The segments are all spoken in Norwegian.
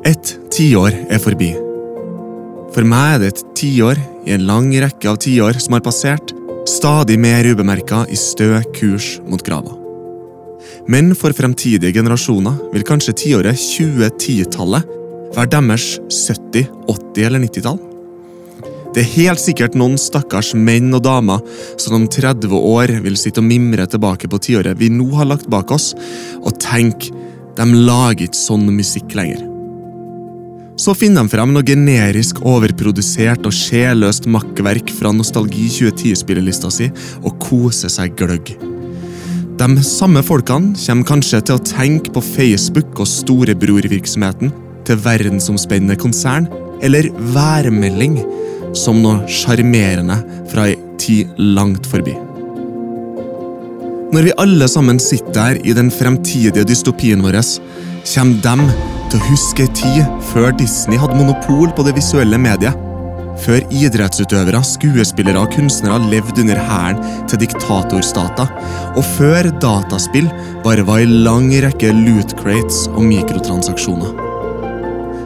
Et tiår er forbi. For meg er det et tiår i en lang rekke av tiår som har passert, stadig mer ubemerka i stø kurs mot grava. Men for fremtidige generasjoner vil kanskje tiåret 2010-tallet være deres 70-, 80- eller 90-tall. Det er helt sikkert noen stakkars menn og damer som om 30 år vil sitte og mimre tilbake på tiåret vi nå har lagt bak oss, og tenke de lager ikke sånn musikk lenger. Så finner de frem noe generisk overprodusert og sjelløst makkverk fra Nostalgi 2010-spillelista si og koser seg gløgg. De samme folkene kommer kanskje til å tenke på Facebook og storebrorvirksomheten til verdensomspennende konsern, eller værmelding, som noe sjarmerende fra ei tid langt forbi. Når vi alle sammen sitter her i den fremtidige dystopien vår, kommer de til å huske ei tid før Disney hadde monopol på det visuelle mediet. Før idrettsutøvere, skuespillere og kunstnere levde under hæren til diktatorstater. Og før dataspill bare var ei lang rekke loot crates og mikrotransaksjoner.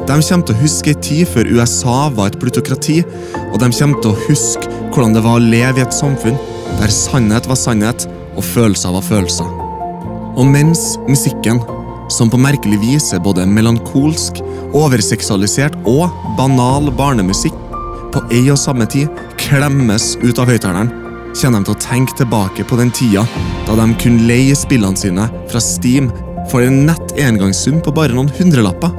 De kommer til å huske ei tid før USA var et plutokrati, og de kommer til å huske hvordan det var å leve i et samfunn der sannhet var sannhet og følelser var følelser. Og mens musikken, som på merkelig vis er både melankolsk, overseksualisert og banal barnemusikk, på ei og samme tid klemmes ut av høyttaleren, kommer de til å tenke tilbake på den tida da de kunne leie spillene sine fra Steam for en nett engangssum på bare noen hundrelapper,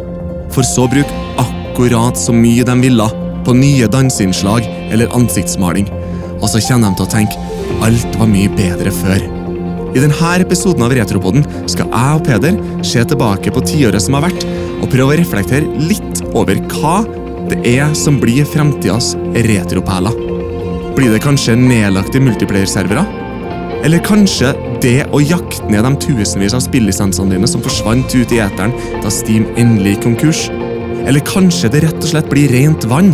for så å bruke akkurat så mye de ville på nye danseinnslag eller ansiktsmaling, og så kommer de til å tenke alt var mye bedre før. I denne episoden av Retropoden skal jeg og Peder se tilbake på tiåret som har vært, og prøve å reflektere litt over hva det er som blir fremtidas retroperler. Blir det kanskje nedlagte multiplayer-servere? Eller kanskje det å jakte ned de tusenvis av spillisensene dine som forsvant ut i eteren da Steam endelig gikk konkurs? Eller kanskje det rett og slett blir rent vann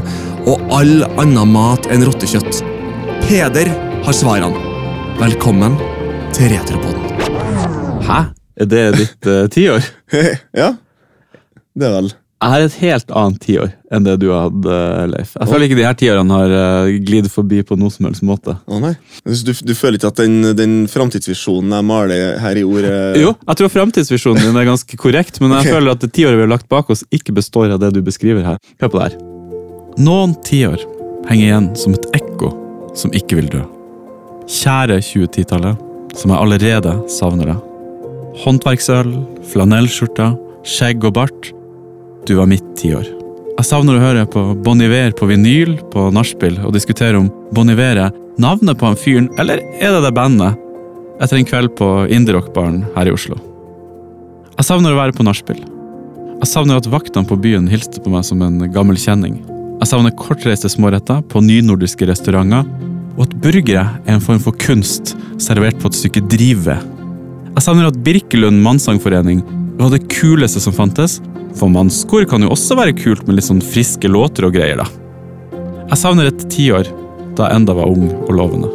og all annen mat enn rottekjøtt? Peder har svarene. Velkommen til Retropodden. Hæ? Er det ditt uh, tiår? ja. Det er vel Jeg har et helt annet tiår enn det du hadde, Leif. Jeg føler ikke de her tiårene har uh, glidd forbi på noen som helst måte. Å nei. Du, du føler ikke at den, den framtidsvisjonen jeg maler her i ordet Jo, jeg tror framtidsvisjonen din er ganske korrekt, men jeg okay. føler at det tiåret vi har lagt bak oss, ikke består av det du beskriver her. Hør på det her. Noen tiår henger igjen som et ekko som ikke vil dø. Kjære 2010-tallet, som jeg allerede savner deg. Håndverksøl, flanellskjorter, skjegg og bart. Du var mitt tiår. Jeg savner å høre på Bon Iver på vinyl på nachspiel og diskutere om Bon Iver er navnet på han fyren, eller er det det bandet? Etter en kveld på indie-rock-baren her i Oslo. Jeg savner å være på nachspiel. Jeg savner at vaktene på byen hilste på meg som en gammel kjenning. Jeg savner kortreiste småretter på nynordiske restauranter, og at burgere er en form for kunst servert på et stykke drive. Jeg savner at Birkelund Mannsangforening var det kuleste som fantes, for mannskor kan jo også være kult med litt sånn friske låter og greier, da. Jeg savner et tiår da jeg enda var ung og lovende.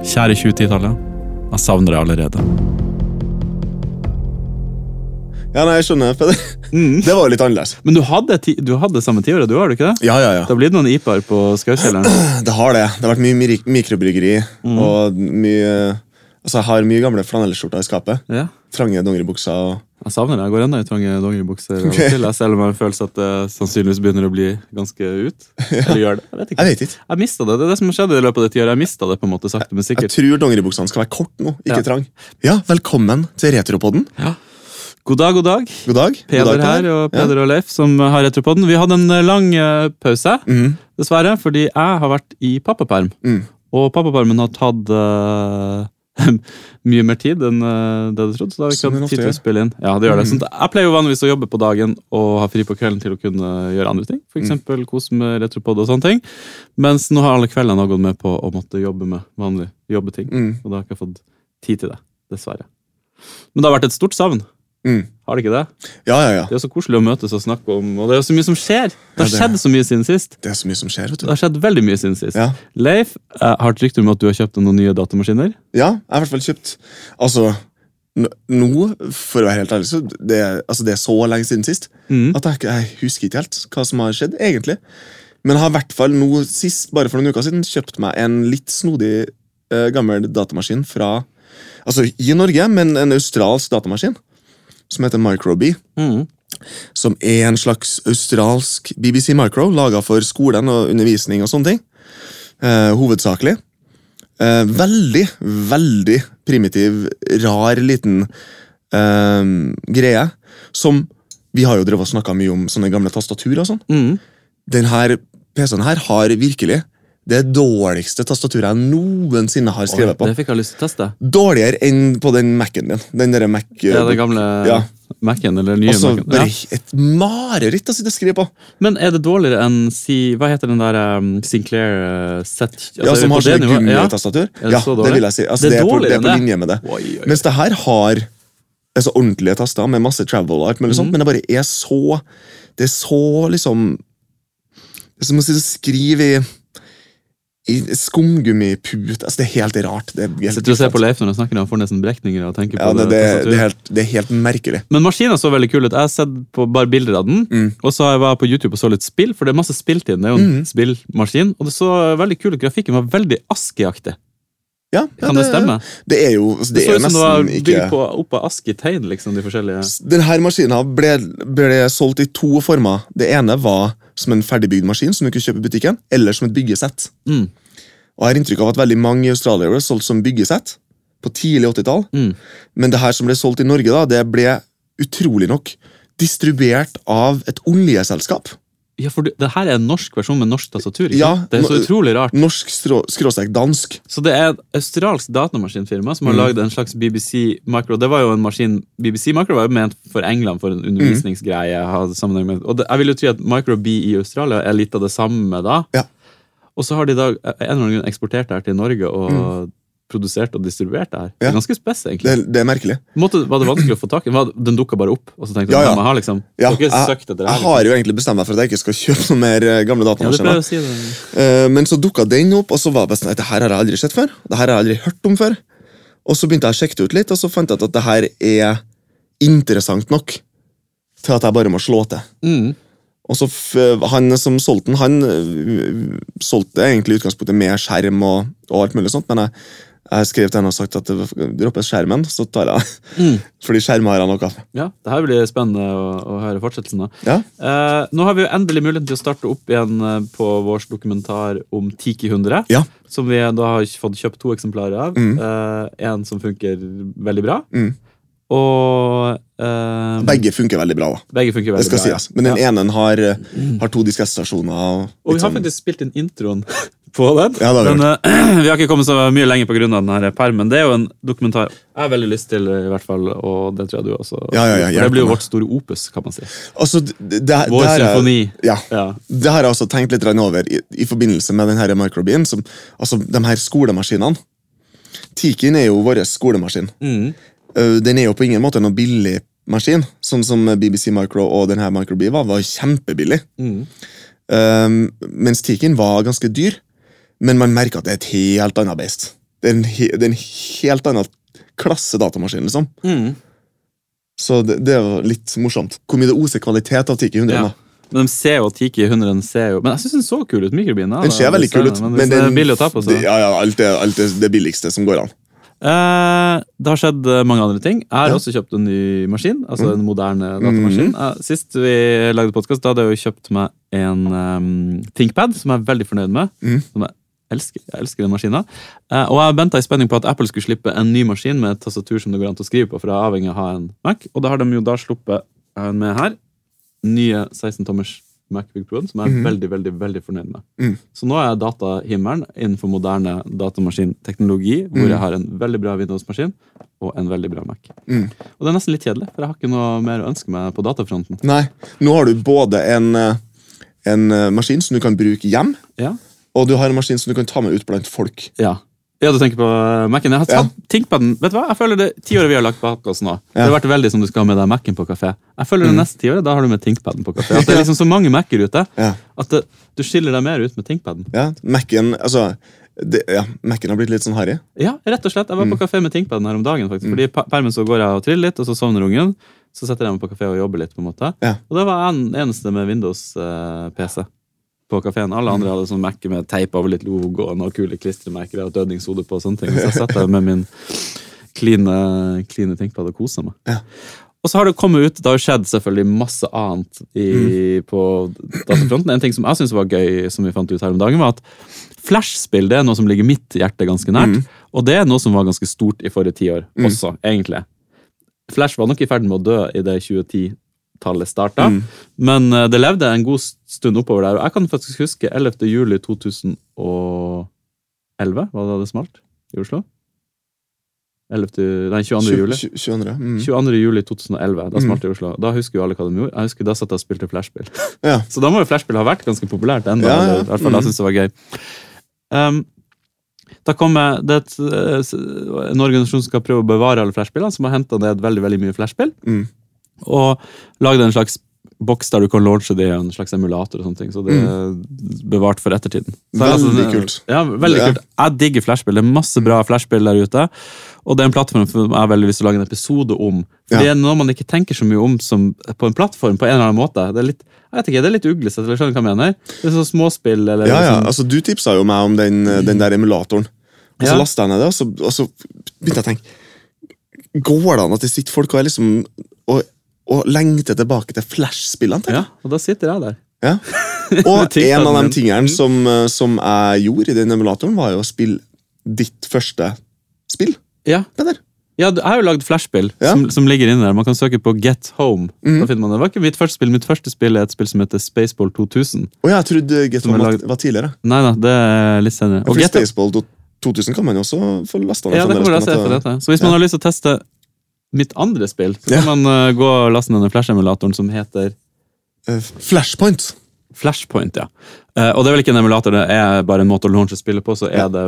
Kjære 2010-tallet, jeg savner deg allerede. Ja, nei, jeg skjønner. Peder. Det var jo litt annerledes. Men du hadde, du hadde samme tiåret, du har du ikke det? Ja, ja, ja. Det har blitt noen IPA-er på Skaukjelleren. Det har det. Det har vært mye mikrobryggeri og mye Altså, jeg har mye gamle flanellskjorter i skapet. Ja. Trange dongeribukser og Jeg savner det. Jeg går ennå i trange dongeribukser. okay. Til, Selv om jeg har en følelse at det sannsynligvis begynner å bli ganske ut. ja. Eller gjør det. Jeg vet ikke. Jeg vet ikke. Jeg mista det. Det er det som skjedde i løpet av det tiåret. Jeg mista det på en måte sakte, men Jeg sikkert. tror dongeribuksene skal være kort nå, ikke Ja. trang. Ja, velkommen til Retropodden. God dag, god dag. God dag. God Peder dag, her og Peder og Leif som har Retropodden. Vi hadde en eh, lang eh, pause, mm. dessverre, fordi jeg har vært i pappaperm. Mm. Og pappapermen har tatt uh, mye mer tid enn uh, det du trodde. Så da har vi ikke hatt tid til å spille inn. Ja, det gjør det. Mm. Sånn, at jeg pleier jo vanligvis å jobbe på dagen og ha fri på kvelden til å kunne gjøre andre ting. For Mm. kose med retropod og sånne ting. Mens nå har alle kveldene gått med på å måtte jobbe med vanlige jobbeting. Mm. Og da har jeg ikke fått tid til det. Dessverre. Men det har vært et stort savn. Mm. Har det ikke det? Ja, ja, ja. Det er så koselig å møtes og snakke om, og det er så mye som skjer. Det Ja, har det- skjedd så mye siden sist. Det er så mye som skjer, vet Det har skjedd veldig mye siden sist. Ja, Leif, jeg har et rykte om at du har kjøpt noen nye datamaskiner. ja jeg har i hvert fall kjøpt Altså, nå, for å være helt ærlig, så det, altså det er så lenge siden sist Mm. at jeg, jeg husker ikke helt hva som har skjedd, egentlig. Men jeg har i hvert fall nå sist, bare for noen uker siden, kjøpt meg en litt snodig eh, gammel datamaskin fra Altså i Norge, men en australsk datamaskin som heter Microbee. Mm. Som er en slags australsk BBC Micro, laga for skolen og undervisning og sånne ting. Eh, hovedsakelig. Eh, veldig, veldig primitiv, rar liten eh, greie. Som Vi har jo drevet og snakka mye om sånne gamle tastatur og sånn. Mm. Denne PC-en her har virkelig det dårligste tastaturet jeg noensinne har skrevet på. Det fikk jeg lyst til å teste. Dårligere enn på den Mac-en din. Den der Mac... Ja, den gamle Ja. Mac-en, eller den nye Altså, Mac-en. bare Ja. et mareritt å sitte og skrive på. Men er det dårligere enn si, Hva heter den der um, Sinclair uh, set? altså, Ja, Som har sånn gummitastatur? Ja. Ja, så det vil jeg si. Altså, Det er det, er på, det er på linje med det. Oi, oi. Mens det her har altså, ordentlige taster med masse travel art, men, liksom, mm. men det bare er så Det er så liksom Det er som å skrive i skumgummipute altså, Det er helt rart. Det er Sitter og ser på Leif når han snakker, han får nesten brekninger og tenker på det, det. det, det, er helt, det er helt merkelig. Men maskinen så veldig kul ut. Jeg har sett på bare bilder av den. Mm. Og så har jeg på YouTube og så litt spill, for det er masse spilltid. Det er jo en Mm. spillmaskin. Og det så veldig kul ut. Grafikken var veldig Aski-aktig. Ja, Kan det stemme? Det er jo Det, det så ut som det var bygd ikke på, opp av Aski-tegn, liksom, de forskjellige Denne maskinen ble, ble solgt i to former. Det ene var som en ferdigbygd maskin som du kunne kjøpe i butikken, eller som et byggesett. mm. Og jeg har inntrykk av at veldig mange i Australia ble solgt som byggesett på tidlig 80-tall. Mm. Men det her som ble solgt i Norge, da, det ble utrolig nok distribuert av et oljeselskap. Ja, for du, det her er en norsk versjon med norsk tastatur. Ikke? Ja, det er så utrolig rart. Norsk skråstrek dansk. Så det er et australsk datamaskinfirma som har Mm. lagd en slags BBC Micro. Det var jo en maskin, BBC Micro var jo ment for England, for en undervisningsgreie. Mm. og det, jeg vil jo tro at Micro B i Australia er litt av det samme da. Ja. Og så har de da en eller annen grunn eksportert det her til Norge og produsert og distribuert det her. Det Mm. Er ganske spess, egentlig. Det, det er merkelig. Måte, var det vanskelig å få tak i? Den dukka bare opp, og så tenkte Ja, ja. Jeg, har liksom. Ja, Dere jeg, søkte etter det jeg har jo egentlig bestemt meg for at jeg ikke skal kjøpe noen mer eh, gamle datamaskiner. Ja, si det. Eh, Men så dukka den opp, og så var jeg bare sånn, det her har jeg aldri sett før. Det her har jeg aldri hørt om før. Og så begynte jeg å sjekke det ut litt, og så fant jeg ut at det her er interessant nok til at jeg bare må slå til. Mm. Og så Han som solgte den, han øh, solgte egentlig i utgangspunktet med skjerm og, og alt mulig sånt, men jeg, jeg skrev til henne og sagt at droppes skjermen, så tar jeg Mm. Fordi skjermen har jeg noe av. Ja, det her blir spennende å, å høre fortsettelsen. da. Ja. Eh, nå har vi jo endelig muligheten til å starte opp igjen eh, på vår dokumentar om Tiki 100. Ja. Som vi da har fått kjøpt to eksemplarer av. Mm. Eh, en som funker veldig bra. Mm. Og eh, Begge funker veldig bra. da. begge funker Det skal bra. ja. sies. Men den ja. ene har, øh, har to diskettstasjoner. Og, Og vi har sånn- faktisk spilt inn introen på den. Ja, det har vi men uh, vi har ikke kommet så mye lenger pga. denne permen. Det er jo en dokumentar jeg har veldig lyst til, i hvert fall, og det tror jeg du også. Ja, ja, ja, det blir jo vårt store opus, kan man si. Altså, det, det, Vår det her er- symfoni. Ja. Ja. Det har jeg også tenkt litt over i, i forbindelse med denne microbien. Som, altså, de her skolemaskinene. Tikin er jo vår skolemaskin. Mm. Uh, Den er jo på ingen måte noe billig maskin, sånn som BBC Micro og denne Microbee var. var kjempebillig. Mm. Um, mens Tikin var ganske dyr, men man merker at det er et helt annet beist. Det er en, he, det er en helt annen klasse datamaskin, liksom. Mm. Så det, det jo litt morsomt. Hvor mye det oser kvalitet av Tiki 100. Ja. Men de ser jo at Tiki 100 ser jo Men jeg syns den så kul ut. mikrobilen. Den ser veldig kul ut, Men, men den, det er billig å ta på, så det, ja, ja, alt er, alt det billigste som går an. Eh, det har skjedd eh, mange andre ting. Jeg har Ja. også kjøpt en ny maskin. Altså Mm. en moderne datamaskin. Eh, sist vi lagde podkast, hadde jeg jo kjøpt meg en um, ThinkPad, som jeg er veldig fornøyd med. Mm. Som jeg elsker. Jeg elsker den maskinen. Og jeg venta i spenning på at Apple skulle slippe en ny maskin med et tastatur som det går an til å skrive på, for jeg er avhengig av å ha en Mac. Og da har de jo da sluppet en med her. Nye 16-tommers Macbook Pro, som jeg er mm. veldig, veldig, veldig fornøyd med. Mm. Så nå er jeg datahimmelen innenfor moderne datamaskinteknologi, hvor Mm. jeg har en veldig bra Windows-maskin og en veldig bra Mac. Mm. Og det er nesten litt kjedelig, for jeg har ikke noe mer å ønske meg på datafronten. Nei, nå har du både en, eh, en eh, maskin som du kan bruke hjem, Ja, og du har en maskin som du kan ta med ut blant folk. ja. Ja, du tenker på uh, Mac-en. Jeg har Ja. på den. Vet du hva? Jeg føler det tiåret vi har lagt bak oss nå. Det har vært veldig som du skal ha med deg Mac-en på kafé. Jeg føler det Mm. neste tiåret, da har du med ThinkPaden på kafé. At det er liksom så mange Mac-er ute, Ja, at det, du skiller deg mer ut med ThinkPaden. ja. Mac-en, altså det, ja, Mac-en har blitt litt sånn harry. Ja, rett og slett. Jeg var på kafé med Tinkpaden her om dagen. faktisk. Fordi i permen så går jeg og triller litt, og så sovner ungen. Så setter jeg meg på kafé og jobber litt. på en måte. Ja. Og da var jeg den eneste med Windows-PC på kafeen. Alle andre hadde sånn Mac-er med teip over litt logo og noen kule klistremerker og dødningshode på. og sånne ting. Så jeg satt der med min kline, kline det og kosa meg. Ja. Og så har det kommet ut, det har jo skjedd selvfølgelig masse annet i, på datafronten. En ting som jeg syns var gøy, som vi fant ut her om dagen, var at flashspill det er noe som ligger mitt hjerte ganske nært. Og det er noe som var ganske stort i forrige tiår også, egentlig. Flash var nok i ferd med å dø i det 2010-tallet starta, men uh, det levde en god stund oppover der. Og jeg kan faktisk huske 11. juli 2011, var det da det smalt i Oslo? 11. Nei, 22. juli. 20, 22. Mm. 22. juli 2011, da smalt det i Oslo. Da husker jo alle hva de gjorde. Jeg husker Da satt jeg og spilte flashspill. Ja. Så da må jo flashspill ha vært ganske populært ennå. Ja, ja. I hvert fall jeg syns det var gøy. Um, da kommer det et, eh, en organisasjon som skal prøve å bevare alle flashspillene, som har henta ned veldig veldig mye flashspill. Mm. Og lagd en slags boks der du kan launche det i en slags emulator. og sånne ting, Så det er bevart for ettertiden. Så, Mm. Veldig altså, kult. Ja, veldig Ja. kult. Jeg digger flashspill. Det er masse bra flashspill der ute. Og det er en plattform som jeg veldig lyst til å lage en episode om. For Ja. det er noe man ikke tenker så mye om som, på en plattform på en eller annen måte. Det er litt, jeg vet ikke, det er litt uglesett, eller skjønner hva jeg mener? Det er sånn småspill eller Ja, ja, sånn- altså Du tipsa jo meg om den, den der emulatoren. Og så Ja. lasta jeg ned det, og så, og så begynte jeg å tenke Går det an at det sitter folk og er liksom og, og lengter tilbake til Flash-spillene? ja, og da sitter jeg der. Ja. Og en av de tingene som, eh, som jeg gjorde i den emulatoren, var jo å spille ditt første spill. Ja, Peder. ja jeg har jo lagd flashspill Ja. som, som ligger inne der. Man kan søke på Get Home. Da finner man det. Det var ikke mitt første spill. Mitt første spill er et spill som heter Spaceball 2000. Oh, ja, jeg trodde Get Home var, var tidligere. Nei da, det er litt senere. For Og Get Spaceball 2000 kan man jo også få lasta ned. Ja, det kan man lese etter dette. Så hvis man har lyst til å teste mitt andre spill, så Ja. kan man uh, gå og laste ned den flash-emulatoren som heter Eh, Flashpoint. Flashpoint, ja. Uh, og det er vel ikke en emulator, det er bare en måte å launche spillet på, så er det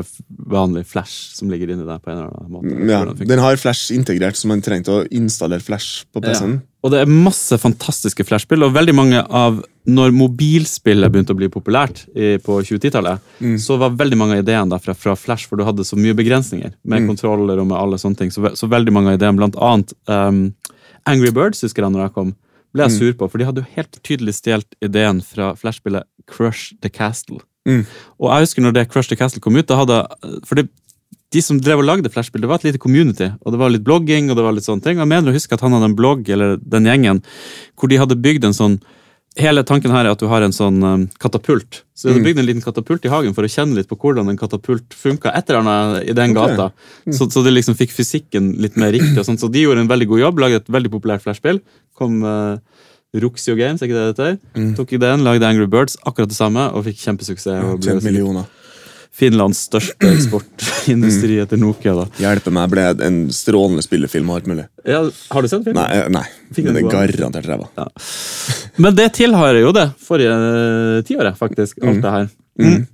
vanlig Flash som ligger inni der på en eller annen måte. Ja. Den har Flash integrert, så man trengte å installere Flash på PC-en. Og det er masse fantastiske flashspill, og veldig mange av Når mobilspillet begynte å bli populært i, på 2010-tallet, Mm. så var veldig mange av ideene derfra fra Flash, for du hadde så mye begrensninger med Mm. kontroller og med alle sånne ting. Så, så veldig mange av ideene, blant annet um, Angry Birds, husker jeg når jeg kom, ble Mm. jeg sur på, for de hadde jo helt tydelig stjålet ideen fra flashspillet Crush the Castle. Mm. Og jeg husker når det Crush the Castle kom ut, da hadde For det, de som drev og lagde flashspill, det var et lite community, og det var litt blogging, og det var litt sånne ting. Og jeg mener å huske at han hadde en blogg, eller den gjengen, hvor de hadde bygd en sånn Hele tanken her er at du har en sånn um, katapult. Så de hadde bygd en liten katapult i hagen for å kjenne litt på hvordan en katapult funka et eller annet i den gata. Så, så det liksom fikk fysikken litt mer riktig. og sånt. Så de gjorde en veldig god jobb, lagde et veldig populært flashspill. Kom uh, Ruxio Games, er ikke det det heter? Tok ideen, lagde Angry Birds, akkurat det samme, og fikk kjempesuksess. og ble millioner. Finlands største eksportindustri etter Nokia. da. Hjelpe meg ble en strålende spillefilm og alt mulig. Ja, har du sett filmen? Nei, eh, nei. Men det er garantert ræva. Men det tilhører jo det forrige eh, tiåret, faktisk. alt det her. Mm.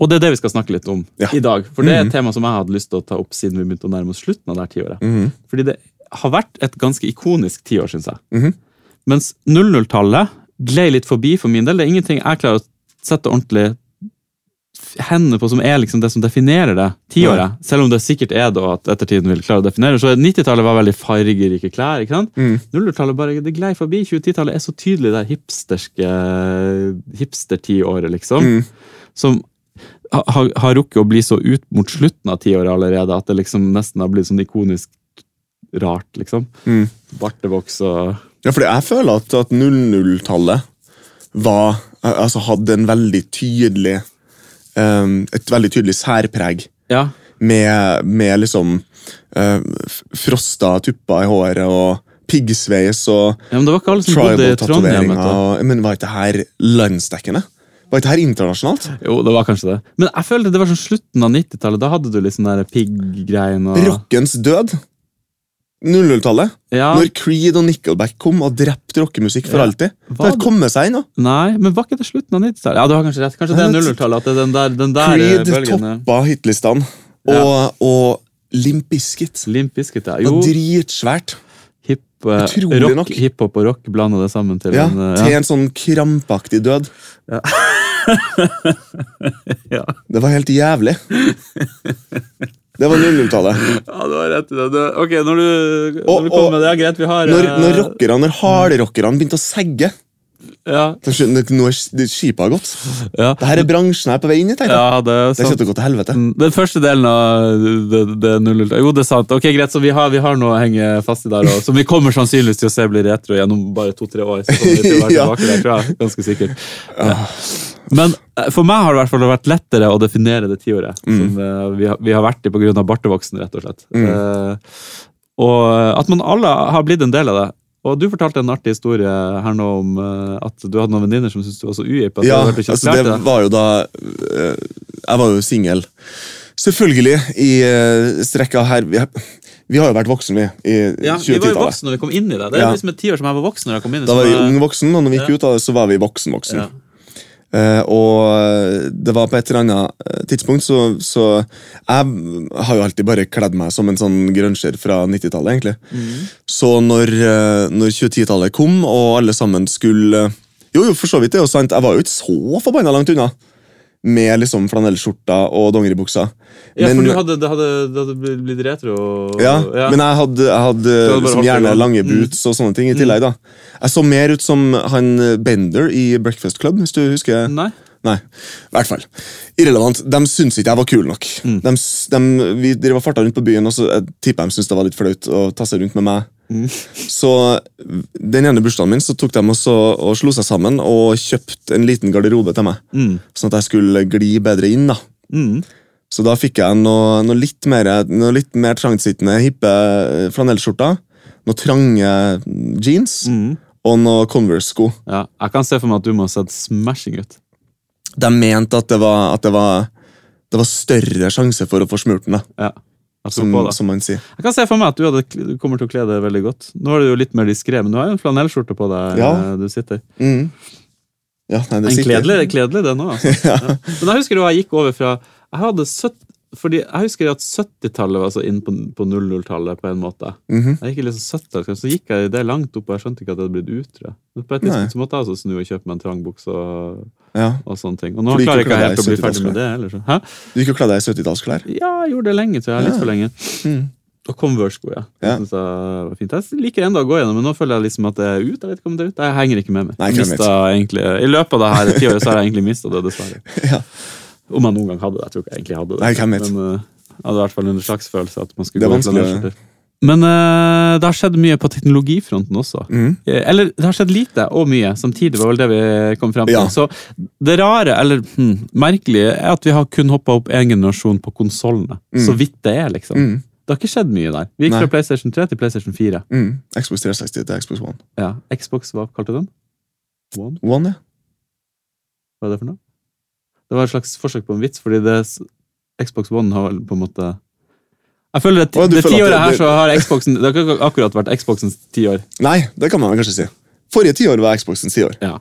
Og det er det vi skal snakke litt om Ja. i dag. For det er et tema som jeg hadde lyst til å ta opp siden vi begynte å nærme oss slutten av det her tiåret. Mm. Fordi det har vært et ganske ikonisk tiår, syns jeg. Mhm. Mens 00-tallet gled litt forbi for min del. Det er ingenting jeg klarer å sette ordentlig hendene på som er liksom det som definerer det tiåret. Selv om det sikkert er da at ettertiden vil klare å definere. Så 90-tallet var veldig fargerike klær. ikke sant? Mm. 00-tallet bare det glei forbi. 2010-tallet er så tydelig det hipsterske hipster-tiåret, liksom. Mm. Som ha- har, har rukket å bli så ut mot slutten av tiåret allerede at det liksom nesten har blitt sånn ikonisk rart, liksom. Mm. Bartevoks og Ja, fordi jeg føler at, at 00-tallet var Altså hadde en veldig tydelig Et veldig tydelig særpreg. Ja. Med, med liksom uh, frosta tupper i håret og piggsveis og ja, men det var ikke alle som bodde i Trondheim. og- Men var ikke det her landsdekkende? Var ikke det her internasjonalt? Jo, det var kanskje det. Men jeg følte det var sånn slutten av 90-tallet. Da hadde du litt sånn der pigg-greien og Rockens død. 00-tallet. ja, Når Creed og Nickelback kom og drepte rockemusikk for Ja. alltid. Det har kommet seg inn nå. Nei, men var ikke det slutten av 90-tallet? Ja, du har kanskje rett. Kanskje det er Ja, det- 00-tallet. At det er den der, den der Creed bølgen er- toppa hitlistene. Og, og Limp Bizkit. Limp Bizkit, ja. Det Jo, dritsvært. eh, Utrolig rock, hiphop og rock blanda det sammen til Ja, en eh, Til en sånn krampaktig død. ja. Det var helt jævlig. Det var 00-tallet. ja, du har rett i det. Ok, når du, Og- når du kommer og- med det, ja, greit, vi har Når, eh, når rockerne, når hardrockerne begynte å segge ja, Nå er sk- skipet har gått. ja. Det her er bransjen jeg er på vei inn i. tenkte ja, det Det kommer til å gå til helvete. Mm, Den første delen av det, det null, Jo, det er sant. Ok, Greit, så vi har, vi har noe å henge fast i der, òg, som vi kommer sannsynligvis til å se bli retro gjennom bare to-tre år. Så kommer vi til å være tilbake der, tror jeg. Ganske sikkert. Ja. Men eh, for meg har det i hvert fall vært lettere å definere det tiåret som eh, vi, har, vi har vært i pga. bartevoksen, rett og slett. Eh, og at man alle har blitt en del av det. Og du fortalte en artig historie her nå om uh, at du hadde noen venninner som syntes du var så uhypp. Ja, du altså det var jo da Jeg var jo singel. Selvfølgelig i strekka her vi, vi har jo vært voksne, vi, i Ja, Vi var jo 2010-tallet. voksne når vi kom inn i det. Det er Ja. liksom et tiår som jeg var voksen når jeg kom inn i Da var vi ung voksen, og når vi gikk Ja. ut av det, så var vi voksen-voksen. Ja. Eh, og det var på et eller annet eh, tidspunkt, så, så Jeg har jo alltid bare kledd meg som en sånn gruncher fra 90-tallet, egentlig. Mm. Så når, eh, når 2010-tallet kom, og alle sammen skulle Jo, jo, for så vidt, det er jo sant. Jeg var jo ikke så forbanna langt unna. Med liksom flanellskjorta og dongeribuksa. Ja, Men- for hadde, det, hadde, det hadde blitt retro. og- Ja, men jeg hadde, jeg hadde, hadde liksom gjerne lange boots Mm. boots og sånne ting i tillegg. da. Jeg så mer ut som han Bender i Breakfast Club, hvis du husker. Nei. Nei, i hvert fall. Irrelevant. De syntes ikke jeg var kul nok. Mm. De, de, vi drev og farta rundt på byen, og så jeg tipper de syntes det var litt flaut å tasse rundt med meg. Mm. Så den ene bursdagen min så tok de også og slo seg sammen og kjøpte en liten garderobe til meg. Mm. Sånn at jeg skulle gli bedre inn. da. Mm. Så da fikk jeg noe, noe litt mer, noe litt mer trangtsittende, hippe eh, flanellskjorter, noe trange jeans Mm. og noe Converse-sko. Ja, jeg kan se for meg at du må ha sett smashing ut. De mente at det var, at det var, det var større sjanse for å få smurt den, da, Ja, som, som man sier. Jeg kan se for meg at du, hadde, du kommer til å kle deg veldig godt. Nå er du jo litt mer diskré, men du har jo en flanellskjorte på deg. Ja. eh, du sitter. Mm. Ja, nei, det En sitter. kledelig, kledelig det nå, altså. ja. Men jeg husker da jeg gikk over fra Jeg hadde 70, fordi jeg husker at 70-tallet var så inn på, på 00-tallet på en måte. Mhm. Jeg gikk i liksom 70 så gikk jeg det langt opp, og jeg skjønte ikke at det hadde blitt ut. tror jeg. Men På et tidspunkt så måtte jeg altså snu og kjøpe meg en trang bukse og, Ja. og sånne ting. Og nå klarer jeg ikke helt å bli ferdig med det Eller, så. Hæ? Du gikk og kledde deg i 70-tallsklær. Ja, jeg gjorde det lenge, tror jeg. Litt Ja. for lenge. Mm. Og Converse-sko, ja. Jeg, synes jeg var fint. Jeg liker enda å gå gjennom, men nå føler jeg liksom at det er ut. Jeg vet ikke om det er ut. Jeg henger ikke med meg. Nei, hvem egentlig, I løpet av det her tiåret har jeg egentlig mista det, dessverre. Ja. Om jeg noen gang hadde det. Jeg tror ikke jeg egentlig hadde det. Nei, hvem vet. Men uh, jeg hadde i hvert fall en slags følelse at man skulle Det gå til det. Men uh, det har skjedd mye på teknologifronten også. Mhm. Eh, Eller det har skjedd lite og mye samtidig, var vel det vi kom frem til. Ja. Så det rare, eller hm, merkelige, er at vi har kun hoppa opp én generasjon på konsollene. Mm. Så vidt det er, liksom. Mm. Det har ikke skjedd mye der. Vi gikk Nei. fra PlayStation 3 til PlayStation 4. Mm. Xbox 360 til Xbox One. Ja, Xbox, hva kalte du den? One? One, ja. Hva er det for noe? Det var et slags forsøk på en vits, fordi det Xbox One har vel på en måte Jeg føler at Å, du det føler at tiåret det- her så har Xboxen Det har ikke akkurat vært Xboxens tiår. Nei, det kan man vel kanskje si. Forrige tiår var Xboxens tiår. Ja.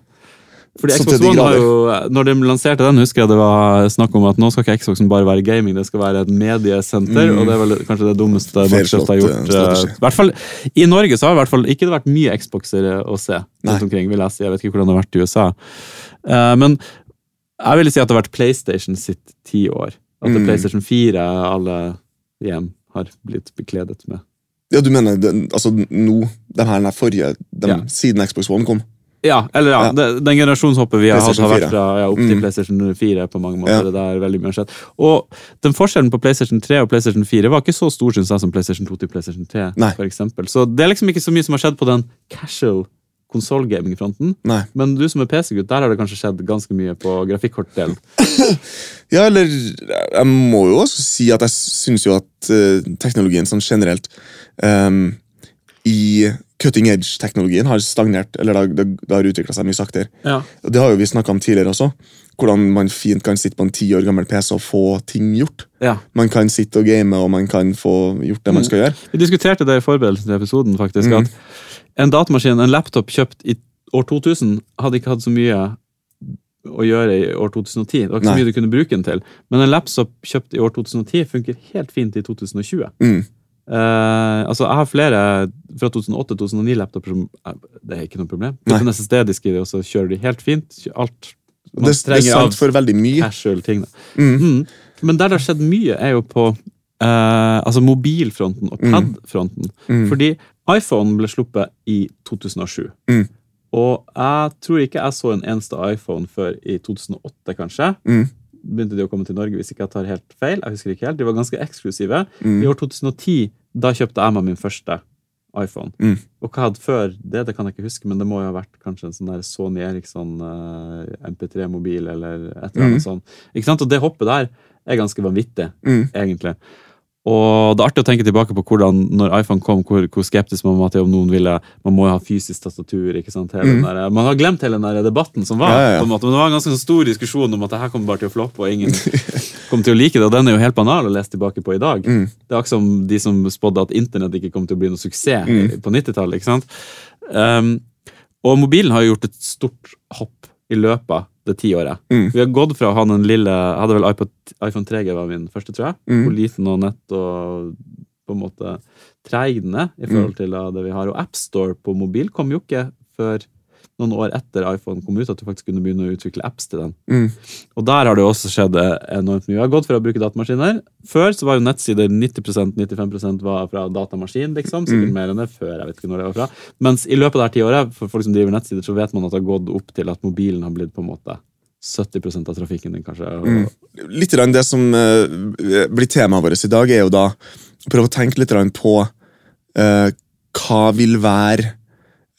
Fordi Så Xbox de One har grader. jo, når de lanserte den, husker jeg det var snakk om at nå skal ikke Xboxen bare være gaming, det skal være et mediesenter. Mm. Og det er vel kanskje det dummeste Microsoft har gjort. eh, strategi. eh, I hvert fall I Norge så har det i hvert fall ikke det vært mye Xboxer å se Nei. rundt omkring. vil Jeg si. Jeg vet ikke hvordan det har vært i USA. Eh, men jeg vil si at det har vært PlayStation sitt tiår. At det er Mm. PlayStation 4 alle hjem har blitt bekledet med. Ja, du mener den, altså nå, den her den her forrige, den, Ja. siden Xbox One kom? Ja, eller ja, Ja. Den, den generasjonshoppet vi har hatt, har vært fra ja, opp til Mm. PlayStation 4 på mange måter. Det er veldig mye skjedd. Og den forskjellen på PlayStation 3 og PlayStation 4 var ikke så stor synes jeg, som PlayStation 2 til PlayStation 3. For eksempel. så det er liksom ikke så mye som har skjedd på den casual konsollgaming-fronten. Men du som er PC-gutt, der har det kanskje skjedd ganske mye på grafikkortdelen. Ja, eller jeg må jo også si at jeg syns jo at uh, teknologien sånn generelt um, i cutting edge-teknologien har stagnert, eller det, det, det har utvikla seg mye saktere. Ja. Det har jo vi snakka om tidligere også. Hvordan man fint kan sitte på en ti år gammel PC og få ting gjort. ja. Man kan sitte og game, og man kan få gjort det man skal gjøre. Vi diskuterte det i forberedelsen til episoden, faktisk. Mm. At en datamaskin, en laptop kjøpt i år 2000, hadde ikke hatt så mye å gjøre i år 2010. Det var ikke så Nei. mye du kunne bruke den til. Men en laptop kjøpt i år 2010 funker helt fint i 2020. Mm. Eh, altså, jeg har flere fra 2008-2009-laptoper som Det er ikke noe problem. Du kan SSD-disk i det, og så kjører de helt fint. Alt man Det, det er trenger sant for veldig mye. casual ting. Mm. Mm. Men der det har skjedd mye, er jo på eh, altså mobilfronten og Mm. pad-fronten. Mm. Fordi iPhone ble sluppet i 2007. Mm. Og jeg tror ikke jeg så en eneste iPhone før i 2008, kanskje. Mm. Begynte de å komme til Norge, hvis ikke jeg tar helt feil. Jeg husker ikke helt. De var ganske eksklusive. Mm. I år 2010 da kjøpte jeg meg min første iPhone. Mm. Og hva jeg hadde før det, det kan jeg ikke huske, men det må jo ha vært kanskje en sånn der Sony Eriksson eh, MP3-mobil eller et eller annet Mm. sånt. Ikke sant? Og det hoppet der er ganske vanvittig, Mm. egentlig. Og det er artig å tenke tilbake på hvordan når iPhone kom, hvor, hvor skeptisk man var til om noen ville Man må jo ha fysisk tastatur. ikke sant? Hele Mm. der, man har glemt hele den der debatten som var. Ja, ja, ja. på en måte, Men det var en ganske stor diskusjon om at det her kommer bare til å floppe, og ingen kommer til å like det. Og den er jo helt banal å lese tilbake på i dag. Mm. Det er akkurat som de som spådde at internett ikke kom til å bli noe suksess Mm. på 90-tallet. ikke sant? Um, og mobilen har jo gjort et stort hopp i løpet av det tiåret. Mm. Vi har gått fra å ha den lille Jeg hadde vel iPod, iPhone 3G var min første, tror jeg. Mm. Hvor liten og nett og på en måte treig den er i Mm. forhold til det vi har. Og AppStore på mobil kom jo ikke før noen år etter iPhone kom ut, at du faktisk kunne begynne å utvikle apps til den. Mm. Og der har det også skjedd enormt mye. Jeg har gått fra å bruke datamaskiner. Før så var jo nettsider 90 95% var fra datamaskin, liksom. Sikkert Mm. mer enn det før. jeg vet ikke når det var fra. Mens i løpet av det her tiåret, for folk som driver nettsider, så vet man at det har gått opp til at mobilen har blitt på en måte 70% av trafikken din, kanskje. Mm. Litt grann det som uh, blir temaet vårt i dag, er jo da å prøve å tenke litt på uh, hva vil være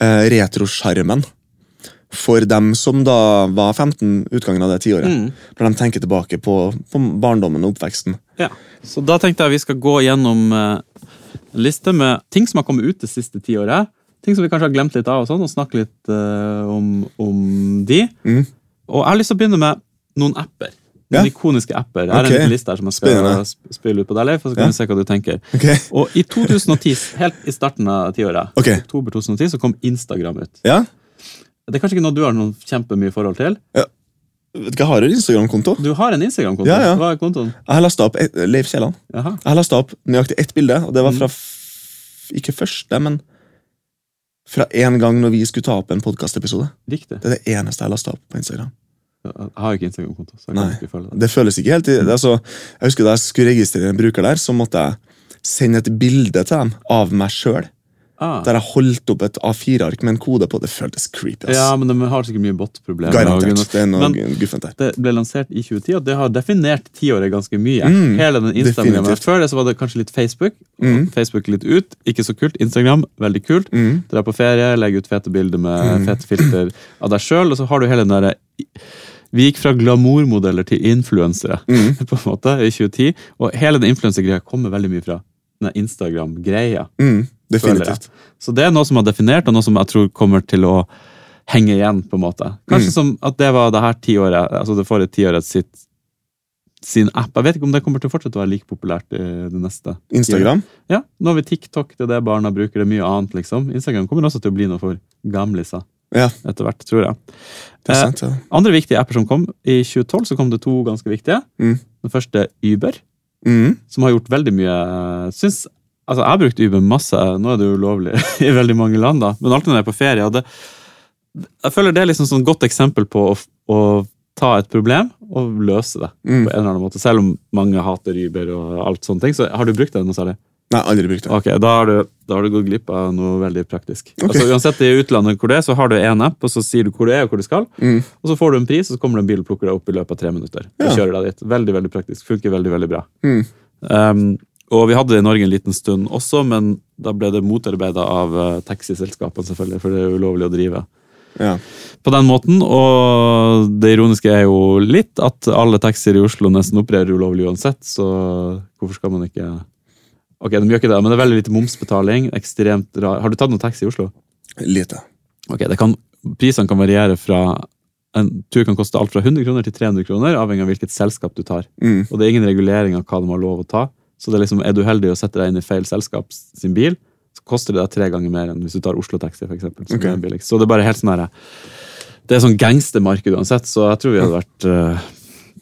uh, retrosjarmen for dem som da var 15 utgangen av det tiåret. Mm. Når de tenker tilbake på, på barndommen og oppveksten. Ja. Så da tenkte jeg vi skal gå gjennom eh, en liste med ting som har kommet ut det siste tiåret. Ting som vi kanskje har glemt litt av, og sånn, og snakke litt eh, om, om de. Mm. Og jeg har lyst til å begynne med noen apper. Noen Ja. ikoniske apper. Jeg har okay. en liten liste her som jeg skal spille ut på deg, Leif, og så kan Ja. vi se hva du tenker. Okay. Og i 2010, helt i starten av tiåret, Ok. oktober 2010, så kom Instagram ut. ja? Det er kanskje ikke noe du har noen kjempemye forhold til? Vet du hva, Jeg har en Instagram-konto. Du har en Instagram-konto. Ja, ja. Hva er kontoen? Jeg har lasta opp et, Leif Kjelland. Jaha. Jeg har lastet opp nøyaktig ett bilde, og det var Mm. fra ikke første, men fra en gang når vi skulle ta opp en podkastepisode. Det er det eneste jeg har lasta opp på Instagram. Jeg har ikke Instagram-konto, så jeg kan Nei. ikke følge det. Det føles ikke helt altså, Jeg husker Da jeg skulle registrere en bruker der, så måtte jeg sende et bilde til dem av meg sjøl. Ah. Der jeg holdt opp et A4-ark med en kode på. Det føltes creepy. ass. Ja, men de har sikkert mye bot-problemer. Garantert. Det er noe guffent der. Det ble lansert i 2010, og det har definert tiåret ganske mye. Mm, Hele den Instagram. Før det så var det kanskje litt Facebook. Mm. Facebook litt ut, ikke så kult. Instagram, veldig kult. Mm. Dra på ferie, legge ut fete bilder med Mm. fete filter av deg sjøl, og så har du hele den derre Vi gikk fra glamourmodeller til influensere Mm. på en måte, i 2010, og hele den influensergreia kommer veldig mye fra Instagram-greia. Mm. Definitivt. Så det er noe som har definert, og noe som jeg tror kommer til å henge igjen. på en måte. Kanskje Mm. som at det var det her tiåret, altså det forrige tiåret sitt sin app. Jeg vet ikke om det kommer til å fortsette å være like populært i det neste. Instagram? Ja, Nå har vi TikTok, det er det barna bruker, det er mye annet. liksom. Instagram kommer også til å bli noe for gamliser Ja, etter hvert, tror jeg. det er Eh, sant. Ja. Andre viktige apper som kom, i 2012 så kom det to ganske viktige. Mm. Den første Uber, Mm. som har gjort veldig mye synes, altså Jeg har brukt Uber masse, nå er det jo ulovlig i veldig mange land, da, men alltid når jeg er på ferie. det, Jeg føler det er liksom sånn godt eksempel på å, å ta et problem og løse det. Mm. på en eller annen måte. Selv om mange hater Uber og alt sånne ting, så har du brukt det noe særlig? Nei, aldri brukt det. Ok, Da har du, da har du gått glipp av noe veldig praktisk. Okay. Altså Uansett i utlandet hvor det er, så har du én app, og så sier du hvor du er og hvor du skal. Mm. Og så får du en pris, og så kommer det en bil og plukker deg opp i løpet av tre minutter. Og kjører deg dit. Veldig veldig praktisk. Funker veldig veldig bra. Mm. Um, og vi hadde det i Norge en liten stund også, men da ble det motarbeida av uh, taxiselskapene, selvfølgelig, for det er ulovlig å drive Ja. på den måten. Og det ironiske er jo litt at alle taxier i Oslo nesten opererer ulovlig uansett, så hvorfor skal man ikke Ok, de gjør ikke det, men det er veldig lite momsbetaling. ekstremt rar. Har du tatt noen taxi i Oslo? Lite. Ok, det kan, Prisene kan variere fra En tur kan koste alt fra 100 kroner til 300 kroner, avhengig av hvilket selskap du tar. Mm. Og det er ingen regulering av hva de har lov å ta. Så det er liksom, er du heldig å sette deg inn i feil selskap sin bil, så koster det deg tre ganger mer enn hvis du tar Oslo Taxi, for eksempel, som Ok. er billigst. Så det er bare helt sånn her Det er sånn gangstermarked uansett, så jeg tror vi hadde vært eh,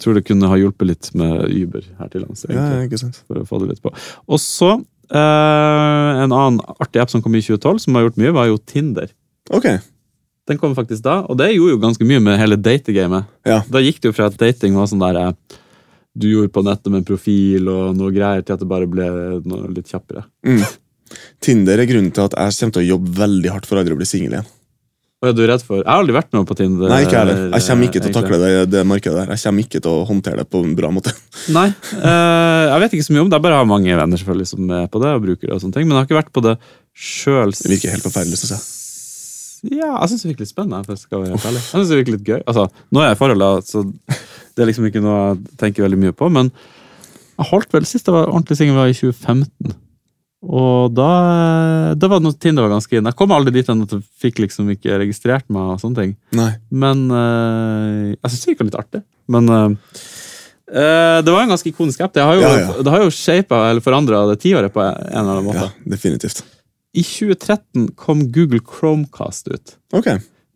tror det kunne ha hjulpet litt med Uber her til lands. Ja, ikke sant. for å få det litt på. Og så Eh, en annen artig app som kom i 2012, som har gjort mye, var jo Tinder. Ok. Den kom faktisk da, og det gjorde jo ganske mye med hele dategamet. Ja. Da gikk det jo fra at dating var sånn der eh, du gjorde på nettet med en profil og noe greier, til at det bare ble noe litt kjappere. Mm. Tinder er grunnen til at jeg kommer til å jobbe veldig hardt for aldri å bli singel igjen. Og er du redd for Jeg har aldri vært med på Tinder. Nei, ikke heller. Jeg kommer ikke til å takle det, det markedet der. Jeg kommer ikke til å håndtere det på en bra måte. Nei, eh, jeg vet ikke så mye om det. Jeg bare har mange venner selvfølgelig som er på det og bruker det. og sånne ting, Men jeg har ikke vært på det sjøl. Det virker helt forferdelig, synes jeg. Ja, jeg syns det virker litt spennende. For jeg synes det virker litt gøy. Altså, Nå er jeg i forhold, da, så det er liksom ikke noe jeg tenker veldig mye på. Men jeg holdt vel sist jeg var ordentlig singel, var i 2015. Og da, Det var noe Tinder var ganske inn. Jeg kom aldri dit enn at jeg fikk liksom ikke registrert meg. og sånne ting. Nei. Men eh, jeg syns det virka litt artig. Men eh, det var en ganske ikonisk app. Det har jo, Ja, ja. Det har jo shapet, eller forandra det tiåret på en eller annen måte. Ja, definitivt. I 2013 kom Google Chromecast ut. Ok.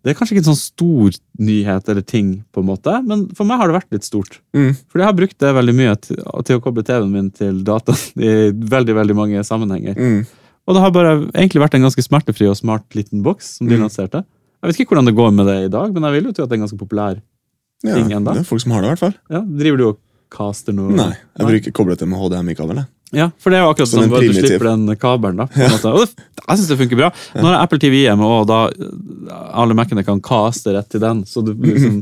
Det er kanskje ikke en sånn stor nyhet eller ting, på en måte, men for meg har det vært litt stort. Mm. Fordi jeg har brukt det veldig mye til, til å koble TV-en min til dataen i veldig veldig mange sammenhenger. Mm. Og det har bare egentlig vært en ganske smertefri og smart liten boks som de Mm. lanserte. Jeg vet ikke hvordan det går med det i dag, men jeg vil jo tro at det er en ganske populær. Ja, Ting enda. det er folk som har det, i hvert fall. Ja, Driver du og caster noe? Nei, jeg bruker koblet det med HDMI-kabel. Ja, for det er jo akkurat Som sånn at du slipper den kabelen. da. Måte. Og det, jeg syns det funker bra. Nå har jeg Apple TV hjemme, og da alle Mac-ene kan caste rett til den. Så du, liksom,